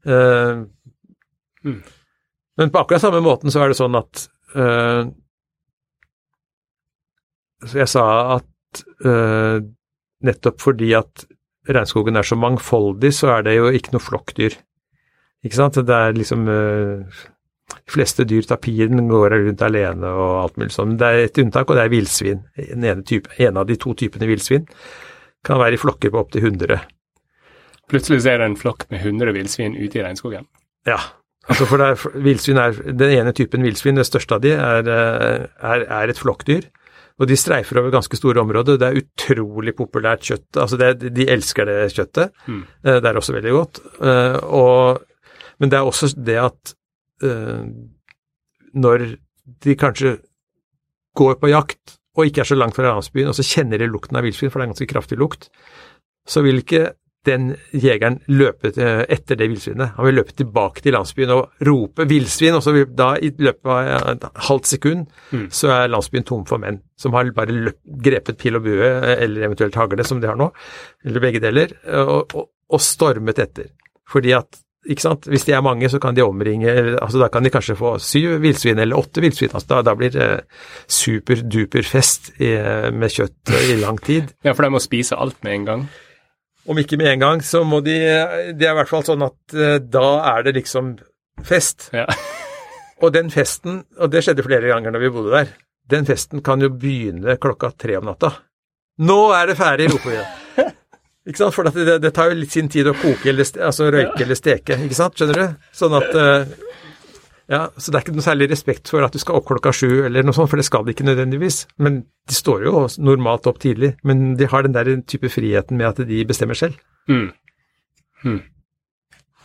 Uh, mm. Men på akkurat samme måten så er det sånn at uh, Så jeg sa at uh, nettopp fordi at regnskogen er så mangfoldig, så er det jo ikke noe flokkdyr. Ikke sant? Det er liksom de fleste dyr, tapiren, går rundt alene og alt mulig sånn. Det er et unntak, og det er villsvin. En, en, av de to typene villsvin kan være i flokker på opptil 100. Plutselig så er det en flokk med 100 villsvin ute i regnskogen? Ja. Altså for er, er, Den ene typen villsvin, det største av de, er, er, er, et flokkdyr. Og de streifer over ganske store områder. Det er utrolig populært kjøtt. Altså det, de elsker det kjøttet. Mm. Det er også veldig godt. Eh, og, men det er også det at når de kanskje går på jakt og ikke er så langt fra landsbyen, og så kjenner de lukten av villsvin, for det er en ganske kraftig lukt, så vil ikke den jegeren løpe etter det villsvinet. Han vil løpe tilbake til landsbyen og rope 'villsvin', og så vil da i løpet av et halvt sekund mm. så er landsbyen tom for menn som har bare løp, grepet pil og bue, eller eventuelt hagle, som de har nå, eller begge deler, og, og, og stormet etter. Fordi at ikke sant? Hvis de er mange, så kan de omringe altså Da kan de kanskje få syv villsvin eller åtte villsvin. Altså da, da, blir det superduper fest i, med kjøtt i lang tid. Ja, for de må spise alt med en gang? Om ikke med en gang, så må de Det er i hvert fall sånn at uh, da er det liksom fest. Ja. og den festen, og det skjedde flere ganger når vi bodde der, den festen kan jo begynne klokka tre om natta. Nå er det ferdig, roper vi. Ikke sant? For det, det, tar jo litt sin tid å koke eller altså røyke eller steke, ikke sant? Skjønner du? Sånn at eh, Ja, så det er ikke noe særlig respekt for at du skal opp klokka sju eller noe sånt, for det skal de ikke nødvendigvis. Men de står jo normalt opp tidlig. Men de har den der type friheten med at de bestemmer selv. Mm. Mm.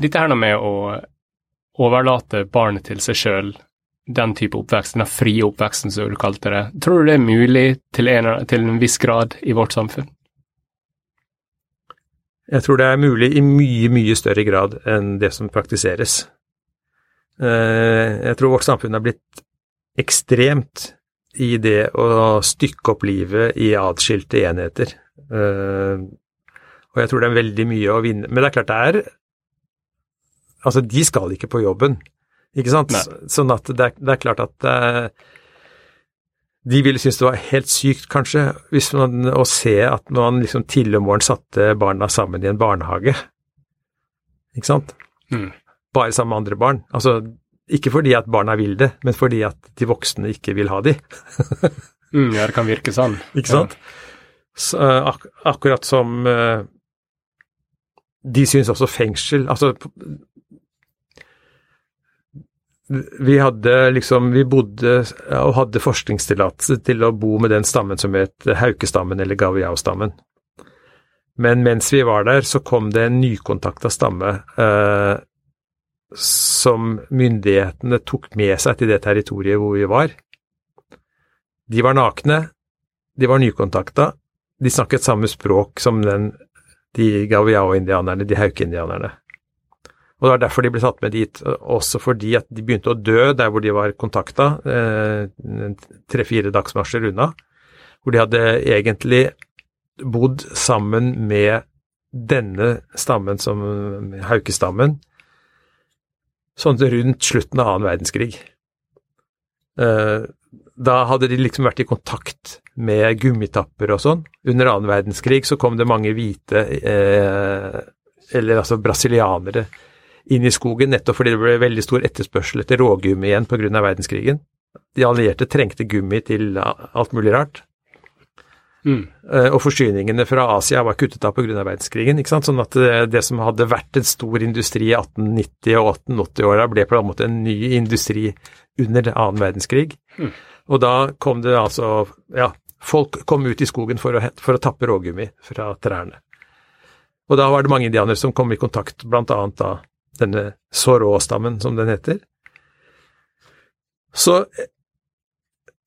Dette her med å overlate barnet til seg sjøl, den type oppvekst, den frie oppveksten som du kalte det, tror du det er mulig til en, til en viss grad i vårt samfunn? Jeg tror det er mulig i mye, mye større grad enn det som praktiseres. Eh, jeg tror vårt samfunn er blitt ekstremt i det å stykke opp livet i atskilte enheter. Eh, og jeg tror det er veldig mye å vinne. Men det er klart det er Altså, de skal ikke på jobben, ikke sant? Nei. Sånn at det er, det er klart at uh, de ville synes det var helt sykt, kanskje, hvis man, å se at man liksom tidlig om morgenen satte barna sammen i en barnehage. Ikke sant? Mm. Bare sammen med andre barn. Altså, ikke fordi at barna vil det, men fordi at de voksne ikke vil ha de. Mm, ja, det kan virke sånn. Ikke sant? Så, eh, ak akkurat som uh, de syns også fengsel Altså vi hadde liksom Vi bodde og hadde forskningstillatelse til å bo med den stammen som het haukestammen eller gaviao-stammen. Men mens vi var der, så kom det en nykontakta stamme eh, som myndighetene tok med seg til det territoriet hvor vi var. De var nakne, de var nykontakta, de snakket samme språk som den, de gaviao-indianerne, de hauke-indianerne. Og Det var derfor de ble satt med dit, også fordi at de begynte å dø der hvor de var kontakta, eh, tre-fire dagsmarsjer unna. Hvor de hadde egentlig bodd sammen med denne stammen, som haukestammen, sånn rundt slutten av annen verdenskrig. Eh, da hadde de liksom vært i kontakt med gummitapper og sånn. Under annen verdenskrig så kom det mange hvite, eh, eller altså brasilianere, inn i skogen nettopp fordi det ble veldig stor etterspørsel etter rågummi igjen pga. verdenskrigen. De allierte trengte gummi til alt mulig rart. Mm. Og forsyningene fra Asia var kuttet av pga. verdenskrigen. ikke sant? Sånn at det, det, som hadde vært en stor industri i 1890- og 1880-åra, ble på en måte en ny industri under annen verdenskrig. Mm. Og da kom det altså Ja, folk kom ut i skogen for å, for å tappe rågummi fra trærne. Og da var det mange indianere som kom i kontakt, blant annet da denne Sorå-stammen, som den heter. Så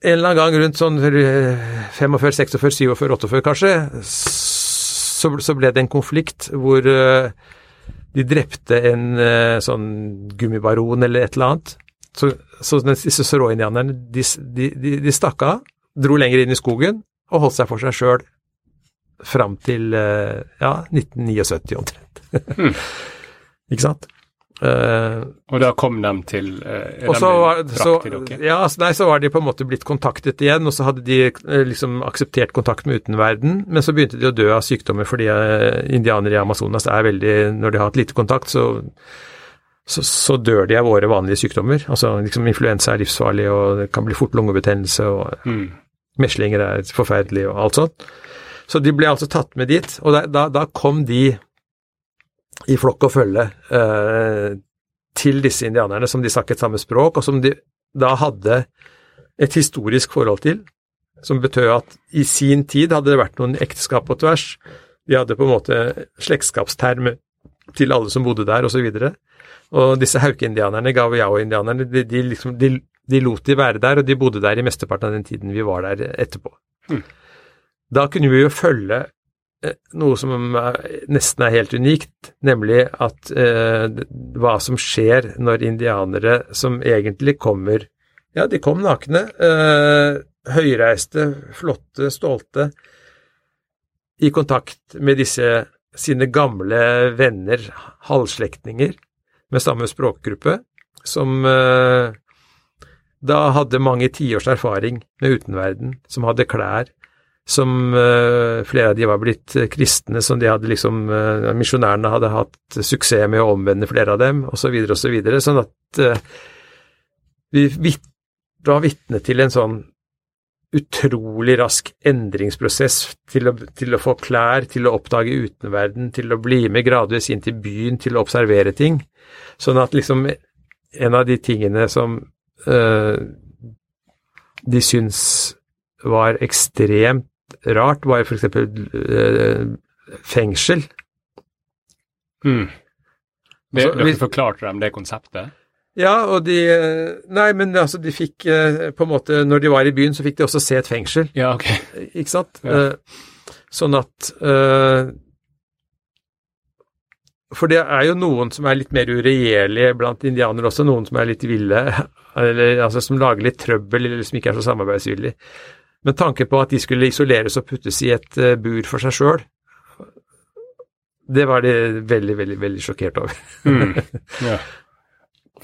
en eller annen gang rundt sånn 45, 46, 47, 48 kanskje, så, så ble det en konflikt hvor uh, de drepte en uh, sånn gummibaron eller et eller annet. Så, så disse sorå-indianerne, de, de, de, de, stakk av, dro lenger inn i skogen og holdt seg for seg sjøl fram til uh, ja, 1979 omtrent. Ikke sant? Uh, og da kom de til uh, og så var, så, ja, altså, nei, så var de på en måte blitt kontaktet igjen, og så hadde de uh, liksom akseptert kontakt med utenverden, men så begynte de å dø av sykdommer fordi indianere i Amazonas er veldig Når de har hatt lite kontakt, så, så, så, dør de av våre vanlige sykdommer. Altså liksom influensa er livsfarlig, og det kan bli fort lungebetennelse, og mm. meslinger er forferdelig, og alt sånt. Så de ble altså tatt med dit, og da, da, da kom de i flokk og følge eh, til disse indianerne som de snakket samme språk, og som de da hadde et historisk forhold til, som betød at i sin tid hadde det vært noen ekteskap på tvers. De hadde på en måte slektskapsterm til alle som bodde der, osv. Og, så og disse haukeindianerne, gaviao-indianerne, de, de, liksom, de, de, lot de være der, og de bodde der i mesteparten av den tiden vi var der etterpå. Mm. Da kunne vi jo følge noe som nesten er helt unikt, nemlig at eh, hva som skjer når indianere som egentlig kommer Ja, de kom nakne, eh, høyreiste, flotte, stolte, i kontakt med disse sine gamle venner, halvslektninger, med samme språkgruppe, som eh, da hadde mange tiårs erfaring med utenverden, som hadde klær, som uh, flere av de var blitt kristne, som de hadde liksom uh, Misjonærene hadde hatt suksess med å omvende flere av dem, osv., osv. Så videre, sånn at vi vit var vitne til en sånn utrolig rask endringsprosess til å, til å, få klær, til å oppdage utenverden, til å bli med gradvis inn til byen, til å observere ting. Sånn at liksom en av de tingene som de syns var ekstremt rart, var f.eks. Uh, fengsel. Mm. Det, altså, dere forklarte dem det konseptet? Ja, og de Nei, men altså, de fikk eh, på en måte Når de var i byen, så fikk de også se et fengsel. Ja, ok. Ikke sant? Ja. Sånn at For det er jo noen som er litt mer uregjerlige blant indianere også, noen som er litt ville, eller altså som lager litt trøbbel, eller som ikke er så samarbeidsvillige. Men tanken på at de skulle isoleres og puttes i et uh, bur for seg sjøl, det var de veldig, veldig veldig sjokkert over. mm. ja.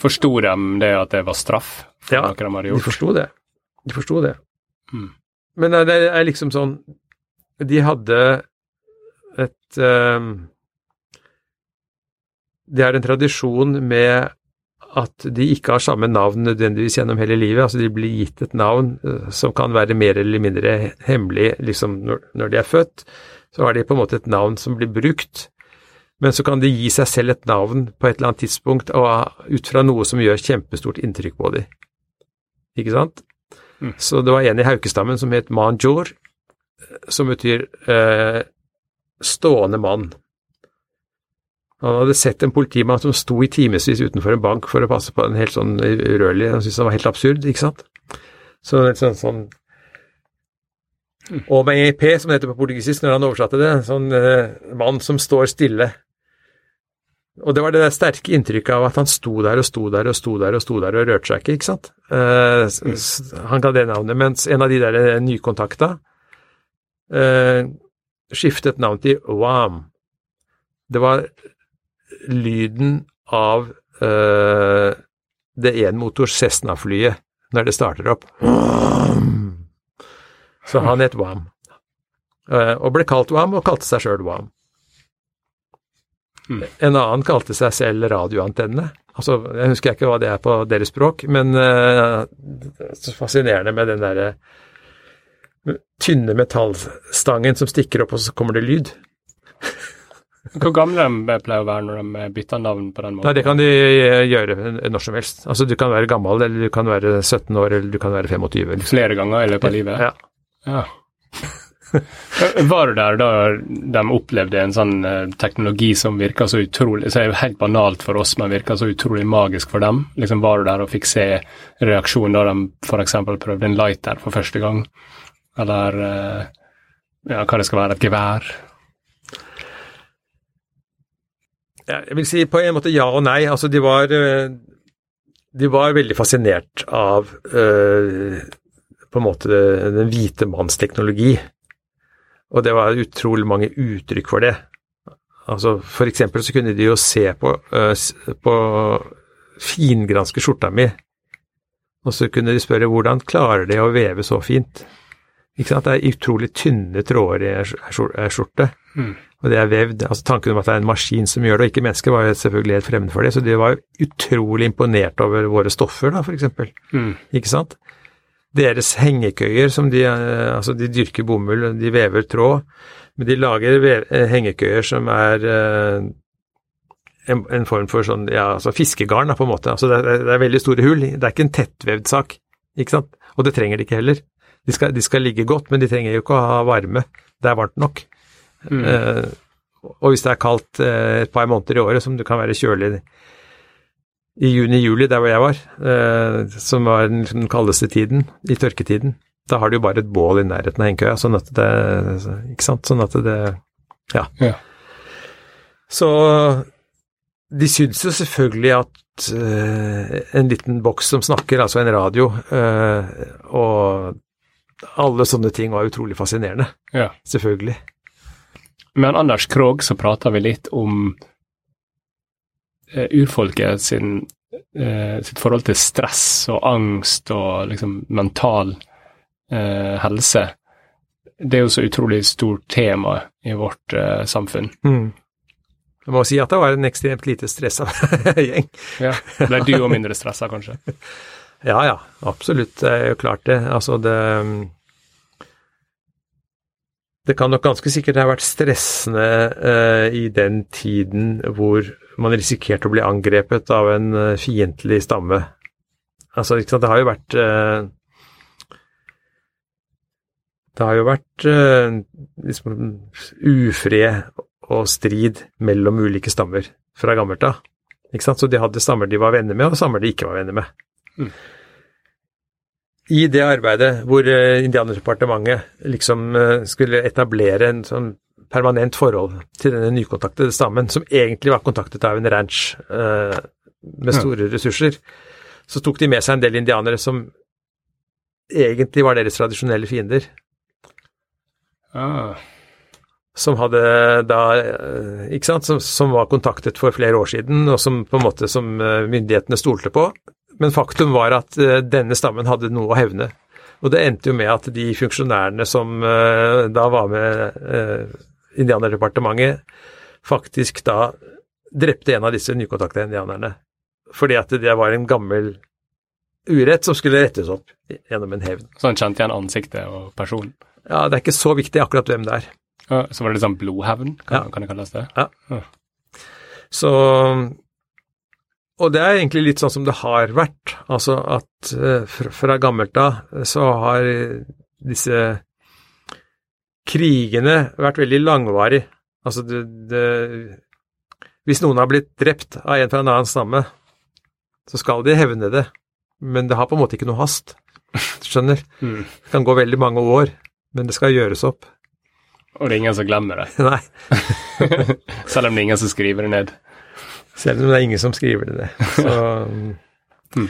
Forsto de det at det var straff for ja, noe de hadde gjort? De forsto det. De forsto det. Mm. Men det er liksom sånn De hadde et um, De har en tradisjon med at de ikke har samme navn nødvendigvis gjennom hele livet. Altså de blir gitt et navn uh, som kan være mer eller mindre hemmelig liksom når, når, de er født. Så har de på en måte et navn som blir brukt, men så kan de gi seg selv et navn på et eller annet tidspunkt og ut fra noe som gjør kjempestort inntrykk på dem. Ikke sant? Mm. Så det var en i haukestammen som het Manjor, som betyr eh, stående mann. Han hadde sett en politimann som sto i timevis utenfor en bank for å passe på en helt sånn urørlig Han syntes det var helt absurd, ikke sant. Så et sånn, sånn Og med EP, som det heter på portugisisk når han oversatte det, sånn eh, mann som står stille. Og det var det der sterke inntrykket av at han sto der og sto der og sto der og sto der og rørte seg ikke, ikke sant. Eh, han ga det navnet, mens en av de der eh, nykontakta eh, skiftet navn til Wam. Det var lyden av uh, det enmotors Cessna-flyet når det starter opp. Så han het Wam. Uh, og ble kalt Wam, og kalte seg sjøl Wam. Hmm. En annen kalte seg selv radioantenne. Altså, jeg husker ikke hva det er på deres språk, men uh, så fascinerende med den derre tynne metallstangen som stikker opp, og så kommer det lyd. Hvor gamle de pleier å være når de bytter navn på den måten? Nei, Det kan de eh, gjøre når som helst. Altså, Du kan være gammel, eller du kan være 17 år, eller du kan være 25. Liksom. Flere ganger i løpet av livet? Ja. ja. Var du der da de opplevde en sånn eh, teknologi som virka så utrolig så er det helt banalt for oss, men virka så utrolig magisk for dem? Liksom Var du der og fikk se reaksjonen da de f.eks. prøvde en lighter for første gang? Eller eh, ja, hva det skal være, et gevær? Jeg vil si på en måte ja og nei. Altså, de var, eh, de var veldig fascinert av uh, på en måte den hvite manns teknologi. Og det var utrolig mange uttrykk for det. Altså, for eksempel så kunne de jo se på, uh, på fingranske skjorta mi, og så kunne de spørre hvordan klarer de å veve så fint? Ikke sant? Det er utrolig tynne tråder i ei skjorte. Mm og det er vevd. altså Tanken om at det er en maskin som gjør det, og ikke mennesker, var jo selvfølgelig helt fremmed for det. Så de var jo utrolig imponert over våre stoffer, da, f.eks. Mm. Ikke sant? Deres hengekøyer, som de eh, Altså, de dyrker bomull, de vever tråd, men de lager eh, hengekøyer som er en, en, form for sånn, ja, altså fiskegarn, da, på en måte. Altså, det er, det er veldig store hull. Det er ikke en tettvevd sak, ikke sant? Og det trenger de ikke heller. De skal, de skal ligge godt, men de trenger jo ikke å ha varme. Det er varmt nok. Mm. Uh, og hvis det er kaldt uh, et par måneder i året, som det kan være kjølig i juni-juli, der hvor jeg var, uh, som var den, den, kaldeste tiden, i tørketiden, da har du jo bare et bål i nærheten av hengekøya, sånn at det Ikke sant? Sånn at det Ja. ja. Så de syns jo selvfølgelig at en liten boks som snakker, altså en radio, og alle sånne ting var utrolig fascinerende. Ja. Selvfølgelig. Med Anders Krogh så prater vi litt om eh, urfolket sin, eh, sitt forhold til stress og angst og liksom mental eh, helse. Det er jo så utrolig stort tema i vårt samfunn. Mm. Jeg må si at det var en ekstremt lite stressa gjeng. ja, Ble du òg mindre stressa, kanskje? ja, ja, absolutt. Det er jo klart det. Altså, det det kan nok ganske sikkert ha vært stressende eh, i den tiden hvor man risikerte å bli angrepet av en eh, fiendtlig stamme. Altså, ikke sant, det har jo vært eh, Det har jo vært liksom ufred og strid mellom ulike stammer fra gammelt av. Så de hadde stammer de var venner med, og stammer de ikke var venner med. Mm i det arbeidet hvor uh, Indianerdepartementet liksom uh, skulle etablere en sånn permanent forhold til denne nykontaktede stammen, som egentlig var kontaktet av en ranch uh, med store ja. ressurser, så tok de med seg en del indianere som egentlig var deres tradisjonelle fiender. Ah. Som hadde da Ikke sant, som, som, var kontaktet for flere år siden, og som på en måte som myndighetene stolte på, men faktum var at uh, denne stammen hadde noe å hevne. Og det endte jo med at de funksjonærene som uh, da var med uh, Indianerdepartementet, faktisk da drepte en av disse nykontakta indianerne. fordi at det var en gammel urett som skulle rettes opp gjennom en hevn. Så han kjente igjen ansiktet og personen? Ja, det er ikke så viktig akkurat hvem det er. Ja, så var det sånn blodhevn, kan, Ja. kan det kalles det? Ja. Så Og det er egentlig litt sånn som det har vært. Altså at eh, fra, fra gammelt av så har disse krigene vært veldig langvarige. Altså det, det Hvis noen har blitt drept av en fra en annen stamme, så skal de hevne det. Men det har på en måte ikke noe hast. Skjønner? Mm. Det kan gå veldig mange år, men det skal gjøres opp. Og det er ingen som glemmer det, Nei. selv om det er ingen som skriver det ned. Selv om det er ingen som skriver det. Så Mm.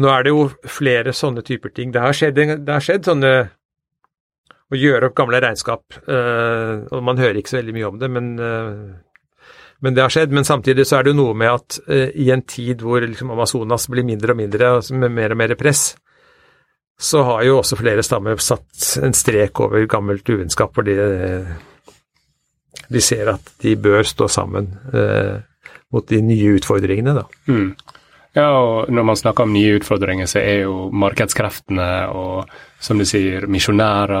Nå er det jo flere sånne typer ting. Det har skjedd, det har skjedd sånne Å gjøre opp gamle regnskap. Uh, og man hører ikke så veldig mye om det, men, uh, men det har skjedd. Men samtidig så er det jo noe med at uh, i en tid hvor liksom Amazonas blir mindre og mindre, altså med mer og mer press, så har jo også flere stammer satt en strek over gammelt uvennskap, fordi de ser at de bør stå sammen eh, mot de nye utfordringene, da. Mm. Ja, og når man snakker om nye utfordringer, så er jo markedskreftene og, som du sier, misjonærer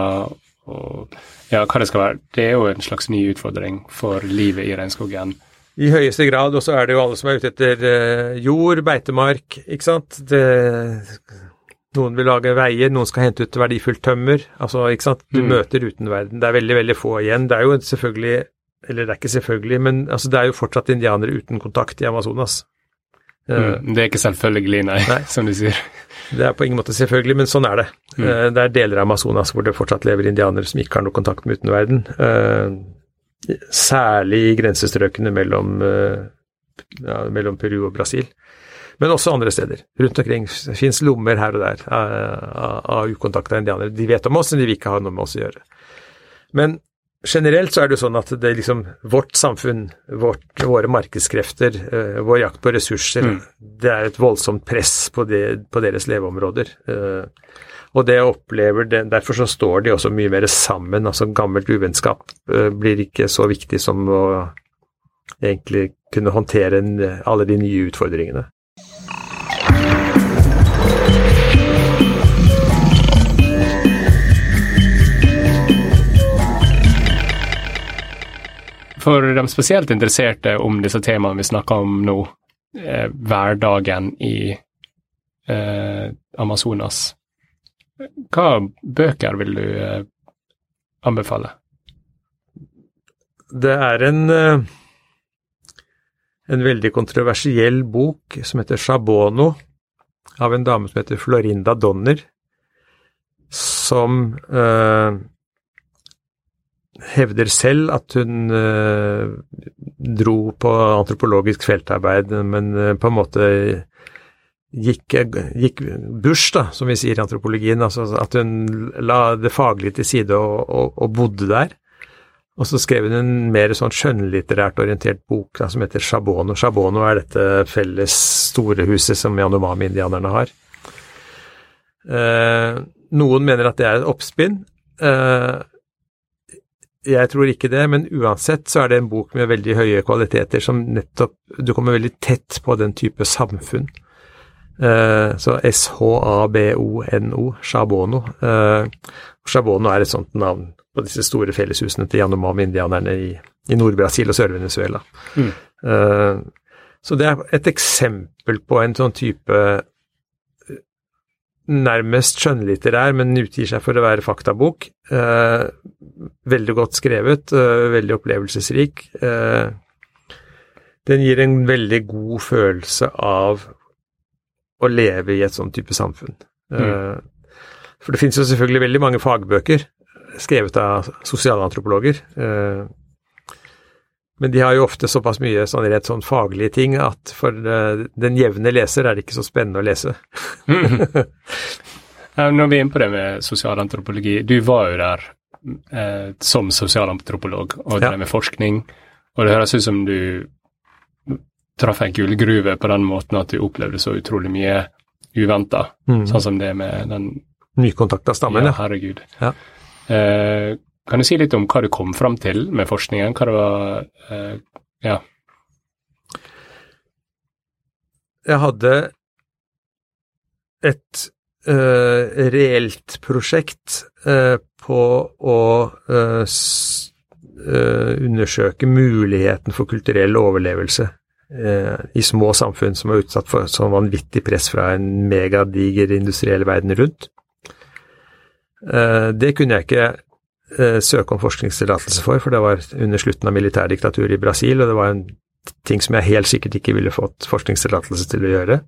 og ja, hva det skal være. Det er jo en slags ny utfordring for livet i regnskogen. I høyeste grad, og så er det jo alle som er ute etter eh, jord, beitemark, ikke sant. Det, noen vil lage veier, noen skal hente ut verdifullt tømmer. Altså, ikke sant. Du Mm. møter utenverden. Det er veldig, veldig få igjen. Det er jo selvfølgelig, eller det er ikke selvfølgelig, men altså, det er jo fortsatt indianere uten kontakt i Amazonas. Eh, Mm. Det er ikke selvfølgelig, nei, Nei. som du sier. Det er på ingen måte selvfølgelig, men sånn er det. Mm. Eh, Det er deler av Amazonas hvor det fortsatt lever indianere som ikke har noe kontakt med utenverden. Eh, Særlig i grensestrøkene mellom, ja, mellom Peru og Brasil. Men også andre steder. Rundt omkring fins lommer her og der av ukontakta indianere. De vet om oss, men de vil ikke ha noe med oss å gjøre. Men generelt så er det jo sånn at det liksom vårt samfunn, vårt, våre markedskrefter, uh, vår jakt på ressurser, Mm. det er et voldsomt press på, de, på deres leveområder. Uh, og det opplever det, Derfor så står de også mye mer sammen. altså Gammelt uvennskap uh, blir ikke så viktig som å egentlig kunne håndtere en, alle de nye utfordringene. For de spesielt interesserte om disse temaene vi snakker om nå, eh, hverdagen i eh, Amazonas, hva bøker vil du eh, anbefale? Det er en, eh, en veldig kontroversiell bok som heter Shabono, av en dame som heter Florinda Donner, som eh, hevder selv at hun eh, dro på antropologisk feltarbeid, men eh, på en måte gikk, gikk bush, da, som vi sier i antropologien. Altså at hun la det faglige til side og, og, og bodde der. Og så skrev hun en mer sånn skjønnlitterært orientert bok da, som heter Shabono. Shabono er dette felles store huset som Yanomami-indianerne har. Eh, noen mener at det er et oppspinn. Eh, jeg tror ikke det, men uansett så er det en bok med veldig høye kvaliteter som nettopp Du kommer veldig tett på den type samfunn. Eh, så S-H-A-B-O-N-O, Shabono. Eh, Shabono er et sånt navn på disse store felleshusene til Yanomami-indianerne i, i Nord-Brasil og Sør-Venezuela. Mm. Eh, så det er et eksempel på en sånn type nærmest skjønnlitterær, men utgir seg for å være faktabok. Eh, veldig godt skrevet, eh, veldig opplevelsesrik. Eh, den gir en veldig god følelse av å leve i et sånn type samfunn. Eh, For det finnes jo selvfølgelig veldig mange fagbøker skrevet av sosialantropologer. Eh, men de har jo ofte såpass mye sånn rett sånn faglige ting at for eh, den jevne leser er det ikke så spennende å lese. Ja, Når vi er inne på det med sosialantropologi, du var jo der eh, som sosialantropolog og drev Ja. med forskning, og det høres ut som du traff en gullgruve på den måten at du opplevde så utrolig mye uventa, Mm. sånn som det med den Nykontakta stammen, ja. herregud. Ja. Eh, kan du si litt om hva du kom fram til med forskningen? Hva det var uh, Ja. jeg hadde et uh, reelt prosjekt uh, på å undersøke muligheten for kulturell overlevelse i små samfunn som er utsatt for sånn vanvittig press fra en megadiger industriell verden rundt. Det kunne jeg ikke søke om forskningstillatelse for, for det var under slutten av militærdiktaturet i Brasil, og det var en ting som jeg helt sikkert ikke ville fått forskningstillatelse til å gjøre.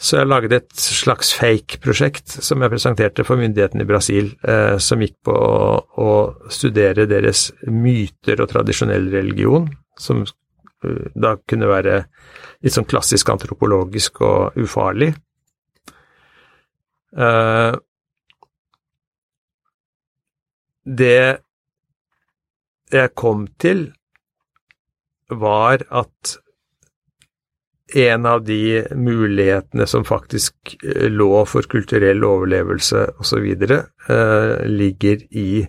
Så jeg lagde et slags fake-prosjekt som jeg presenterte for myndighetene i Brasil, eh, som gikk på å, å, studere deres myter og tradisjonell religion, som uh, da kunne være litt sånn klassisk antropologisk og ufarlig. Eh, det jeg kom til, var at en av de mulighetene som faktisk eh, lå for kulturell overlevelse osv., eh, ligger i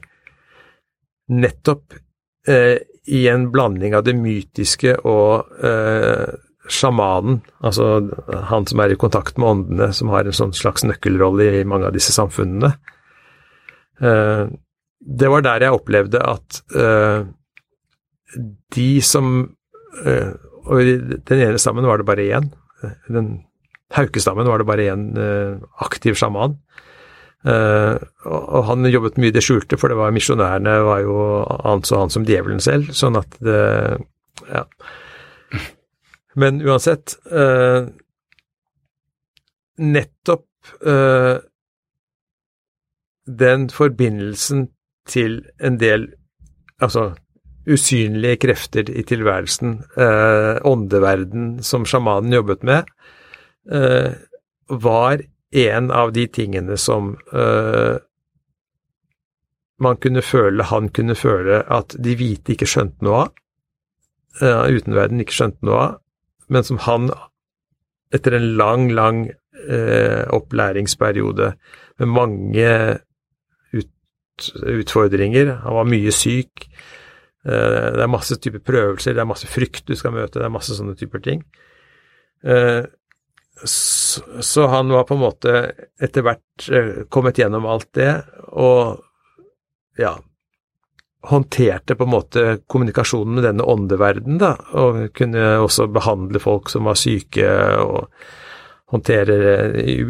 nettopp eh, i en blanding av det mytiske og eh, sjamanen, altså han som er i kontakt med åndene, som har en sånn slags nøkkelrolle i mange av disse samfunnene. Eh, det var der jeg opplevde at uh, de som uh, og i den ene stammen var det bare én. Den haukestammen var det bare én uh, aktiv sjaman. Og han jobbet mye i det skjulte, for det var misjonærene var jo anså han som djevelen selv, sånn at det Ja. Men uansett Nettopp den forbindelsen til en del Altså usynlige krefter i tilværelsen, eh, åndeverden som sjamanen jobbet med, eh, var en av de tingene som eh, man kunne føle, han kunne føle, at de hvite ikke skjønte noe av, uh, utenverden ikke skjønte noe av, men som han, etter en lang, lang uh, opplæringsperiode med mange utfordringer, han var mye syk, Eh, det er masse typer prøvelser, det er masse frykt du skal møte, det er masse sånne typer ting. Eh, så han var på en måte etter hvert eh, kommet gjennom alt det, og ja håndterte på en måte kommunikasjonen med denne åndeverden, da, og kunne også behandle folk som var syke, og håndtere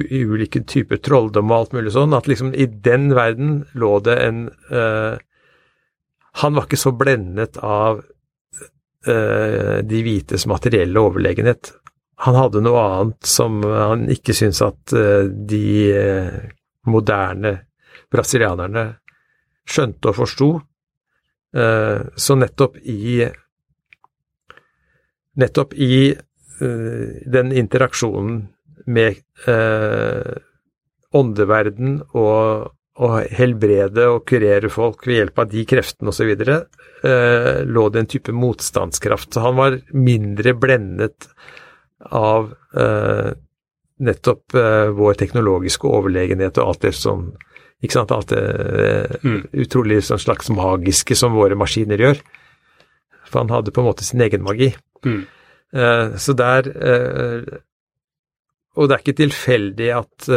ulike typer trolldom og alt mulig sånn, at liksom i den verden lå det en uh, han var ikke så blendet av uh, de hvites materielle overlegenhet. Han hadde noe annet som han ikke syntes at uh, de moderne brasilianerne skjønte og forsto. så nettopp i Nettopp i den interaksjonen med åndeverden og å helbrede og kurere folk ved hjelp av de kreftene osv., eh, lå det en type motstandskraft. Så han var mindre blendet av eh, nettopp eh, vår teknologiske overlegenhet og alt det som ikke sant, alt det eh, mm. utrolig sånn slags magiske som våre maskiner gjør. For han hadde på en måte sin egen magi. Mm. Eh, så der eh, Og det er ikke tilfeldig at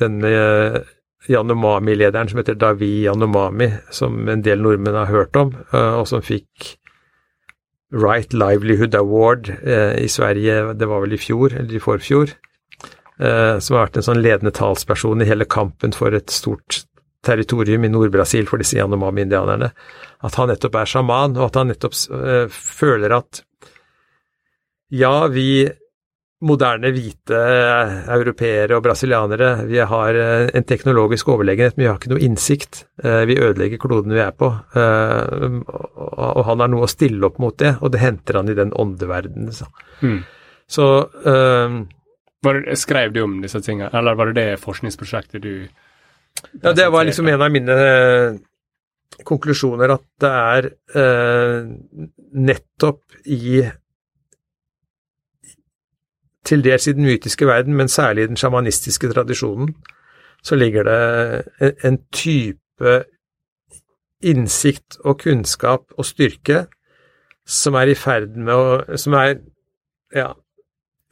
denne eh, Yanomami-lederen som heter Davi Yanomami, som en del nordmenn har hørt om, uh, og som fikk Right Livelihood Award uh, i Sverige, det var vel i fjor, eller i forfjor, som har vært en sånn ledende talsperson i hele kampen for et stort territorium i Nord-Brasil for disse Yanomami-indianerne. At han nettopp er sjaman, og at han nettopp føler at ja, vi moderne hvite europeere og brasilianere. Vi har eh, en teknologisk overlegenhet, men vi har ikke noe innsikt. Eh, vi ødelegger kloden vi er på. Eh, og han har noe å stille opp mot det, og det henter han i den åndeverdenen. Så, mm. så um, det, Skrev du om disse tingene, eller var det det forskningsprosjektet du Ja, det var liksom en av mine konklusjoner, at det er uh, nettopp i til dels i den mytiske verden, men særlig i den sjamanistiske tradisjonen, så ligger det en type innsikt og kunnskap og styrke som er i ferd med å Som er Ja.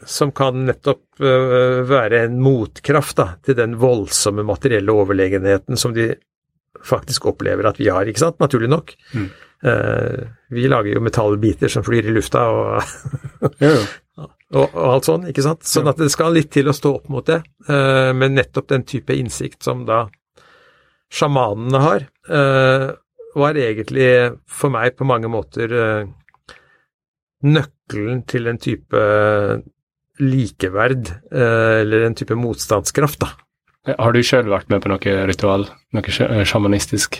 Som kan nettopp øh, være en motkraft da, til den voldsomme materielle overlegenheten som de faktisk opplever at vi har, ikke sant? Naturlig nok. Mm. Eh, vi lager jo metallbiter som flyr i lufta og ja, jo. og, og alt sånn, ikke sant. Sånn at det skal litt til å stå opp mot det. Eh, men nettopp den type innsikt som da sjamanene har, eh, var egentlig for meg på mange måter eh, nøkkelen til en type likeverd, eller en type motstandskraft, da. Har du sjøl vært med på noe ritual? Noe sjamanistisk?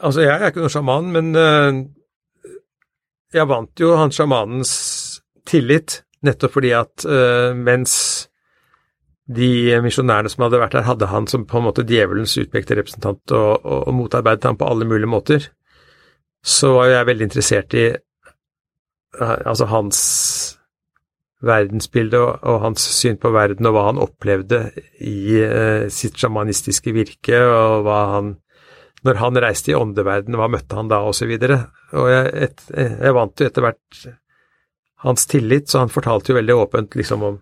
Altså, jeg er ikke noen sjaman, men jeg vant jo han sjamanens tillit, nettopp fordi at uh, mens de misjonærene som hadde vært der, hadde han som på en måte djevelens utpekte representant og, og, og motarbeidet ham på alle mulige måter, så var jeg veldig interessert i uh, altså hans verdensbilde og, og hans syn på verden, og hva han opplevde i uh, sitt sjamanistiske virke, og hva han når han reiste i åndeverden, hva møtte han da, og så. Og jeg, et, jeg vant jo etter hvert hans tillit, så han fortalte jo veldig åpent liksom om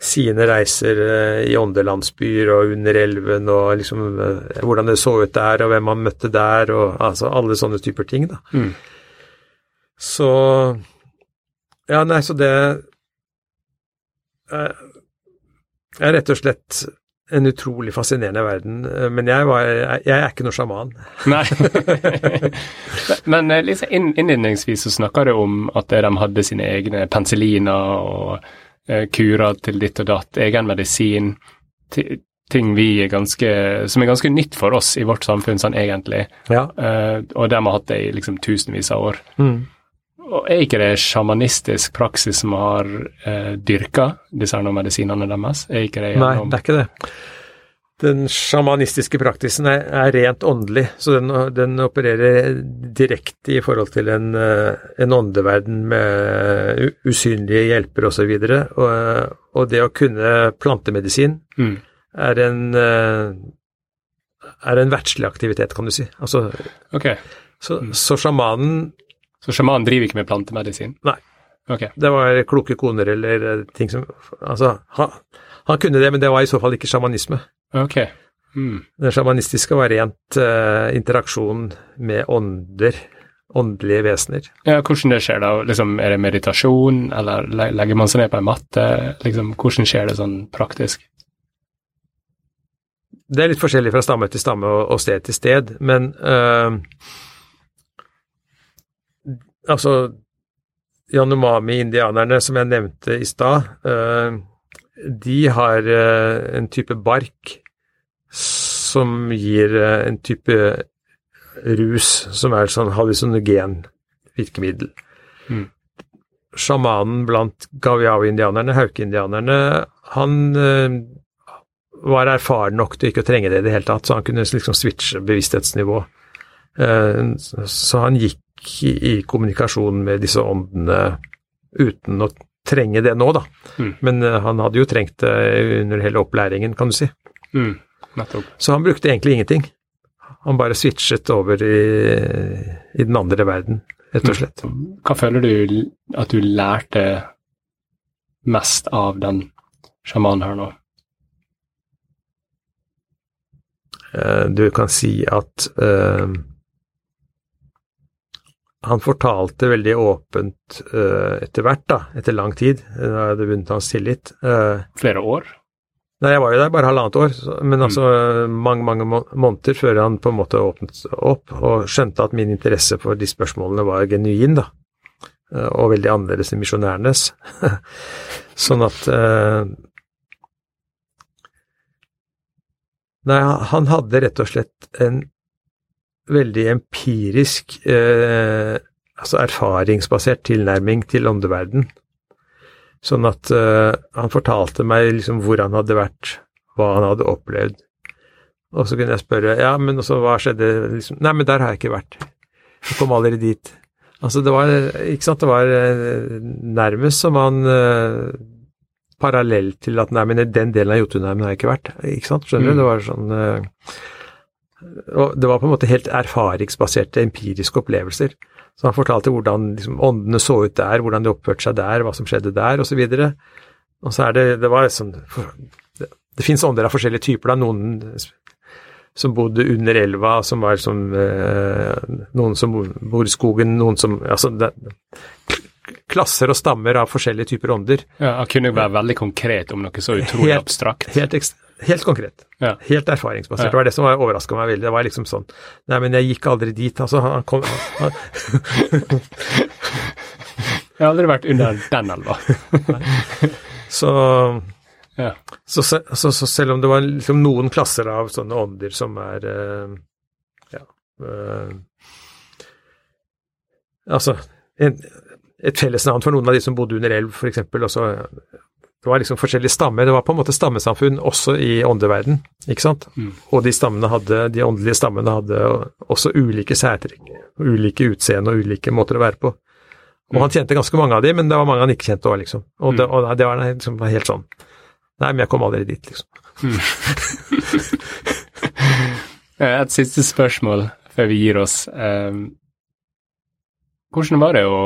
sine reiser eh, i åndelandsbyer og under elven, og liksom eh, hvordan det så ut der, og hvem han møtte der, og altså alle sånne typer ting, da. Mm. Så Ja, nei, så det eh, er rett og slett en utrolig fascinerende verden, eh, men jeg, var, jeg, jeg er ikke noe sjaman. Nei. Men eh, liksom inn, innledningsvis så snakka du om at de hadde sine egne penicilliner og eh, kurer til ditt og datt, egen medisin, ting vi er ganske, som er ganske nytt for oss i vårt samfunn sånn egentlig, Ja. eh, og de har hatt det i liksom tusenvis av år. Mm. Og Er ikke det sjamanistisk praksis som har eh, dyrka disse medisinene deres? Er ikke det Nei, det er ikke det. Den sjamanistiske praktisen er, er rent åndelig, så den, den opererer direkte i forhold til en, eh, en åndeverden med usynlige hjelper osv. Og, så og, og det å kunne plantemedisin mm. er en eh, er en verdslig aktivitet, kan du si. Altså, Ok, så, så sjamanen så sjamanen driver ikke med plantemedisin? Nei. Okay. Det var kloke koner eller eh, ting som Altså, han, han kunne det, men det var i så fall ikke sjamanisme. ok. Mm. Det sjamanistiske var rent uh, interaksjon med ånder, åndelige vesener. Ja, hvordan det skjer da? Liksom, er det meditasjon, eller legger man seg ned på en matte? Liksom, hvordan skjer det sånn praktisk? Det er litt forskjellig fra stamme til stamme og, og sted til sted, men eh, altså Yanomami-indianerne, som jeg nevnte i stad, eh, de har eh, en type bark som gir eh, en type rus som er sånn hallusinogen virkemiddel. Mm. Sjamanen blant gaviao-indianerne, hauke-indianerne, han var erfaren nok til ikke å trenge det i det hele tatt, så han kunne liksom switche bevissthetsnivå. Så han gikk i kommunikasjon med disse åndene uten å trenge det nå, da. Mm. Men eh, han hadde jo trengt det under hele opplæringen, kan du si. Mm. Så han brukte egentlig ingenting. Han bare switchet over i, i den andre verden, rett og slett. Hva føler du at du lærte mest av den sjamanen her nå? Eh, Du kan si at eh, han fortalte veldig åpent uh, etter hvert, da, etter lang tid. Da jeg hadde vunnet hans tillit. Uh, Flere år? Nei, jeg var jo der bare halvannet år, så- men altså mange, mange må- måneder før han på en måte åpnet opp og skjønte at min interesse for de spørsmålene var genuin, da. Uh, Og veldig annerledes enn misjonærenes. sånn at eh, Nei, han hadde rett og slett en veldig empirisk, eh, altså erfaringsbasert tilnærming til åndeverden. Sånn at eh, han fortalte meg liksom hvor han hadde vært, hva han hadde opplevd. Og så kunne jeg spørre ja, men også hva skjedde liksom, Nei, men der har jeg ikke vært. Jeg kom aldri dit. Altså det var, ikke sant, det var eh, nærmest som han eh, parallell til at nei, men i den delen av Jotunheimen har jeg ikke vært. Ikke sant, skjønner Mm. du? Det var sånn eh, og Det var på en måte helt erfaringsbaserte, empiriske opplevelser. Så han fortalte hvordan liksom, åndene så ut der, hvordan de oppførte seg der, hva som skjedde der, osv. Og, så og så er det Det var sånn Det, det fins ånder av forskjellige typer, da. Noen som bodde under elva, som var som eh, Noen som bor i skogen, noen som Altså det, klasser og stammer av forskjellige typer ånder. Ja, Han kunne jo være veldig konkret om noe så utrolig helt, abstrakt. Helt, helt konkret. Ja. Helt erfaringsbasert. Ja. Det var det som overraska meg veldig. Det var liksom sånn Nei, men jeg gikk aldri dit. Altså, han kom han, Jeg har aldri vært under den elva. så, ja. så, så, så, selv om det var liksom noen klasser av sånne ånder som er uh, Ja uh, Altså en, et fellesnavn for noen av de som bodde under elv, f.eks. Det var liksom forskjellige stammer. Det var på en måte stammesamfunn også i åndeverden, ikke sant. Mm. Og de stammene hadde, de åndelige stammene hadde også ulike særtrekk, ulike utseende og ulike måter å være på. Og mm. han kjente ganske mange av de, men det var mange han ikke kjente òg, liksom. Og, det, mm. og det, var liksom helt sånn Nei, men jeg kom aldri dit, liksom. Mm. Et siste spørsmål før vi gir oss. Um, hvordan var det å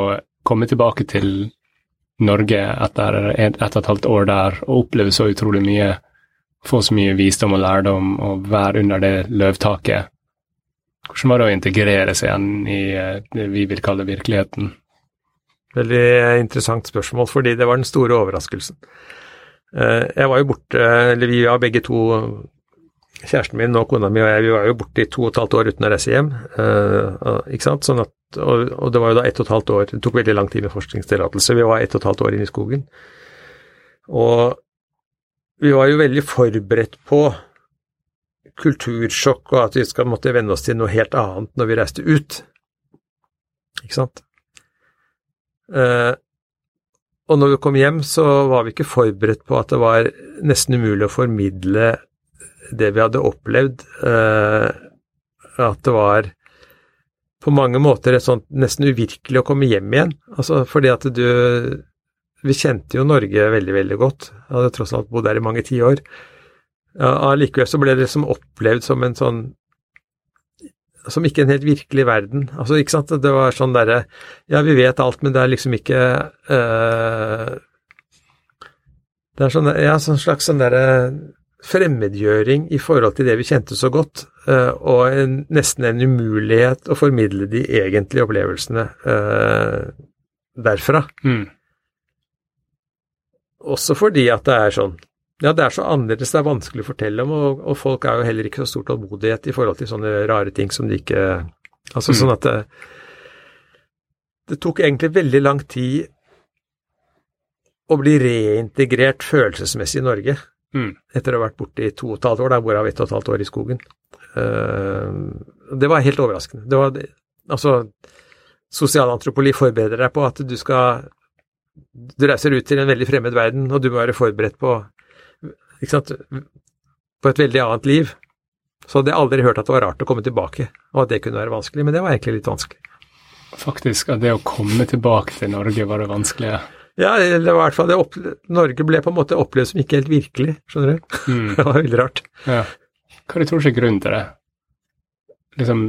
komme tilbake til Norge etter et, et og et halvt år der og oppleve så utrolig mye, få så mye visdom og lærdom og være under det løvtaket. Hvordan var det å integrere seg igjen i eh, det vi vil kalle virkeligheten? Veldig interessant spørsmål, fordi det var den store overraskelsen. Eh, jeg var jo borte, eller vi var begge to kjæresten min og kona mi og jeg vi var jo borte i to og et halvt år uten å reise hjem. Uh, ikke sant? Sånn at, og, og, det var jo da ett og et halvt år Det tok veldig lang tid med forskningstillatelse. Vi var ett og et halvt år inne i skogen. Og vi var jo veldig forberedt på kultursjokk og at vi skal måtte venne oss til noe helt annet når vi reiste ut. Ikke sant? Uh, og når vi kom hjem, så var vi ikke forberedt på at det var nesten umulig å formidle det vi hadde opplevd, eh, at det var på mange måter sånt nesten uvirkelig å komme hjem igjen. Altså fordi at du Vi kjente jo Norge veldig, veldig godt. Jeg hadde tross alt bodd der i mange tiår. Allikevel ja, så ble det liksom opplevd som en sånn som ikke en helt virkelig verden. Altså, ikke sant, det var sånn derre Ja, vi vet alt, men det er liksom ikke uh, Det er sånn, ja, sånn slags sånn derre fremmedgjøring i forhold til det vi kjente så godt, eh, og en, nesten en umulighet å formidle de egentlige opplevelsene uh, derfra. Mm. Også fordi at det er sånn Ja, det er så annerledes, det er vanskelig å fortelle om, og, og folk er jo heller ikke så stor tålmodighet i forhold til sånne rare ting som de ikke Altså mm. sånn at det, det tok egentlig veldig lang tid å bli reintegrert følelsesmessig i Norge. Mm. Etter å ha vært borte i to og et halvt år, da, hvorav ett og et halvt år i skogen. Uh, det var helt overraskende. Det var, altså, sosialantropoli forbereder deg på at du skal Du reiser ut til en veldig fremmed verden, og du må være forberedt på ikke sant, på et veldig annet liv. Så hadde jeg aldri hørt at det var rart å komme tilbake, og at det kunne være vanskelig. Men det var egentlig litt vanskelig. Faktisk, at det å komme tilbake til Norge var det vanskelige? Ja, eller i hvert fall det opp, Norge ble på en måte opplevd som ikke helt virkelig, skjønner du. Mm. det var veldig rart. Ja. Hva du tror du er grunnen til det? Liksom,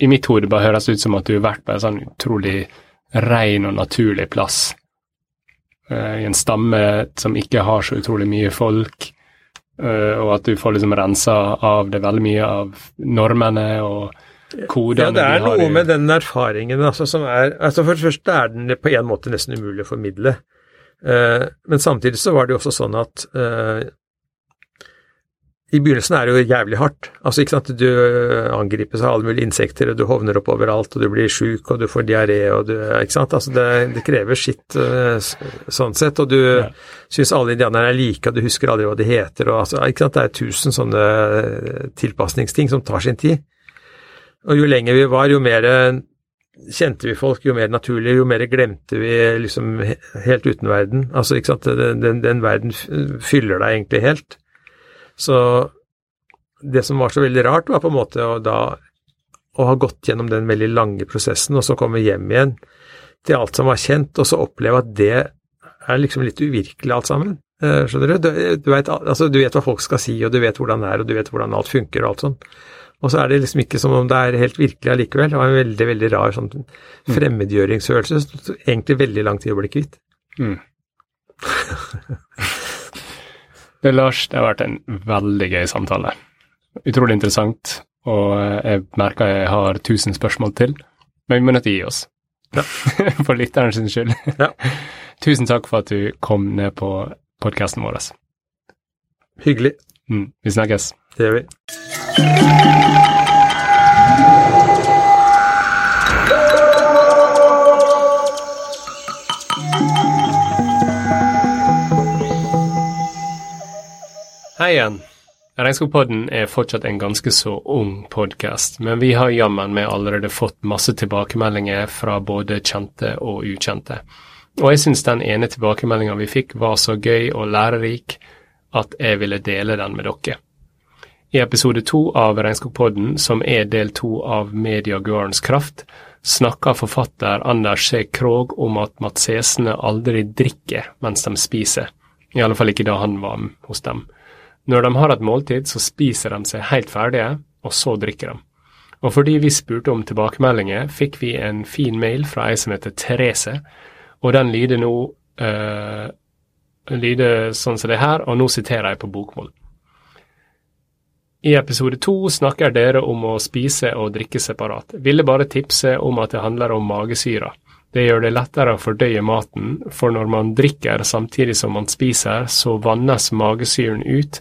I mitt hode bare høres det ut som at du har vært på en sånn utrolig ren og naturlig plass. Uh, I en stamme som ikke har så utrolig mye folk, uh, og at du får liksom rensa av det veldig mye av normene og kodene Ja, det er noe med den erfaringen altså, som er altså For det første er den på en måte nesten umulig å formidle. Uh, men samtidig så var det jo også sånn at uh, i begynnelsen er det jo jævlig hardt. Altså, ikke sant, Du angripes av alle mulige insekter, og du hovner opp overalt, og du blir sjuk, og du får diaré, og du Ikke sant. Altså, det, det krever sitt uh, sånn sett, og du ja. syns alle indianerne er like, og du husker aldri hva de heter, og altså, ikke sant. Det er tusen sånne tilpasningsting som tar sin tid. Og jo lenger vi var, jo mer kjente vi folk, jo mer naturlig, jo mer glemte vi liksom helt uten verden. Altså, ikke sant, den, den, den verden fyller deg egentlig helt. Så det som var så veldig rart, var på en måte å da å ha gått gjennom den veldig lange prosessen, og så komme hjem igjen til alt som var kjent, og så oppleve at det er liksom litt uvirkelig alt sammen. Eh, skjønner du? Du, du, vet, altså, du vet hva folk skal si, og du vet hvordan det er, og du vet hvordan alt funker og alt sånt. Og så er det liksom ikke som om det er helt virkelig allikevel. Det var en veldig, veldig rar sånn fremmedgjøringsfølelse som egentlig veldig lang tid å bli kvitt. Mm. det, Lars, det har vært en veldig gøy samtale. Utrolig interessant, og jeg merker jeg har tusen spørsmål til, men vi må nødt til å gi oss. Ja. for lytteren sin skyld. Ja. Tusen takk for at du kom ned på podkasten vår. Hyggelig. Mm, vi snakkes. Det gjør vi. Hei igjen. Regnskogpodden er fortsatt en ganske så ung podkast, men vi har jammen meg allerede fått masse tilbakemeldinger fra både kjente og ukjente. Og jeg syns den ene tilbakemeldinga vi fikk var så gøy og lærerik at jeg ville dele den med dere. I episode to av Regnskogpodden, som er del to av Mediaguarens kraft, snakker forfatter Anders C. Krogh om at matsesene aldri drikker mens de spiser, i alle fall ikke da han var hos dem. Når de har et måltid, så spiser de seg helt ferdige, og så drikker de. Og fordi vi spurte om tilbakemeldinger, fikk vi en fin mail fra ei som heter Therese, og den lyder nå øh, lyder sånn som det her, og nå siterer jeg på bokmål. I episode to snakker dere om å spise og drikke separat. Ville bare tipse om at det handler om magesyra. Det gjør det lettere å fordøye maten, for når man drikker samtidig som man spiser, så vannes magesyren ut,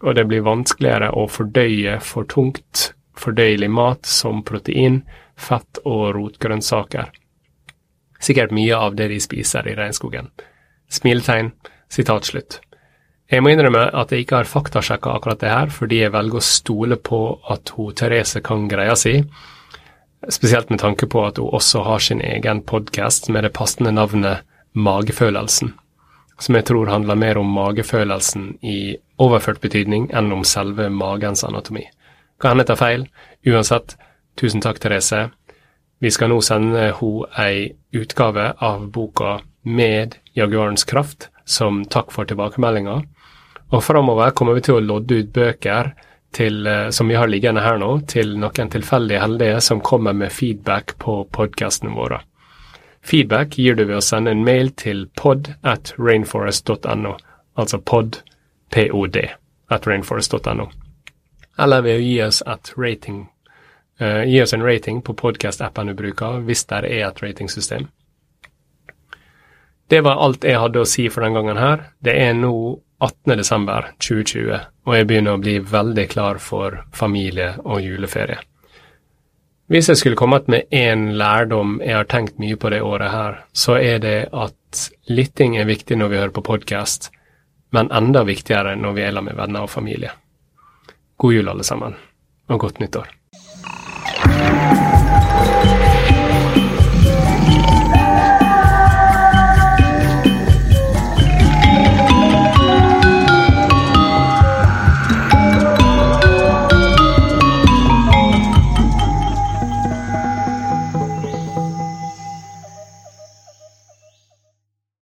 og det blir vanskeligere å fordøye for tungt fordøyelig mat som protein, fett og rotgrønnsaker. Sikkert mye av det de spiser i regnskogen. Smiletegn, sitat slutt. Jeg må innrømme at jeg ikke har faktasjekka akkurat det her, fordi jeg velger å stole på at hun Therese kan greia si, spesielt med tanke på at hun også har sin egen podkast med det passende navnet Magefølelsen, som jeg tror handler mer om magefølelsen i overført betydning enn om selve magens anatomi. Kan hende tar feil. Uansett, tusen takk, Therese. Vi skal nå sende henne ei utgave av boka Med Jaguarens kraft, som takk for tilbakemeldinga. Og framover kommer vi til å lodde ut bøker til, som vi har liggende her nå, til noen tilfeldige heldige som kommer med feedback på podkastene våre. Feedback gir du ved å sende en mail til pod at rainforest.no, altså pod, pod, at rainforest.no. Eller ved å gi oss, rating, uh, gi oss en rating på podkast-appen du bruker, hvis det er et ratingsystem. Det var alt jeg hadde å si for den gangen her. Det er nå 18.12.2020, og jeg begynner å bli veldig klar for familie og juleferie. Hvis jeg skulle kommet med én lærdom jeg har tenkt mye på det året her, så er det at lytting er viktig når vi hører på podkast, men enda viktigere når vi er sammen med venner og familie. God jul, alle sammen, og godt nyttår.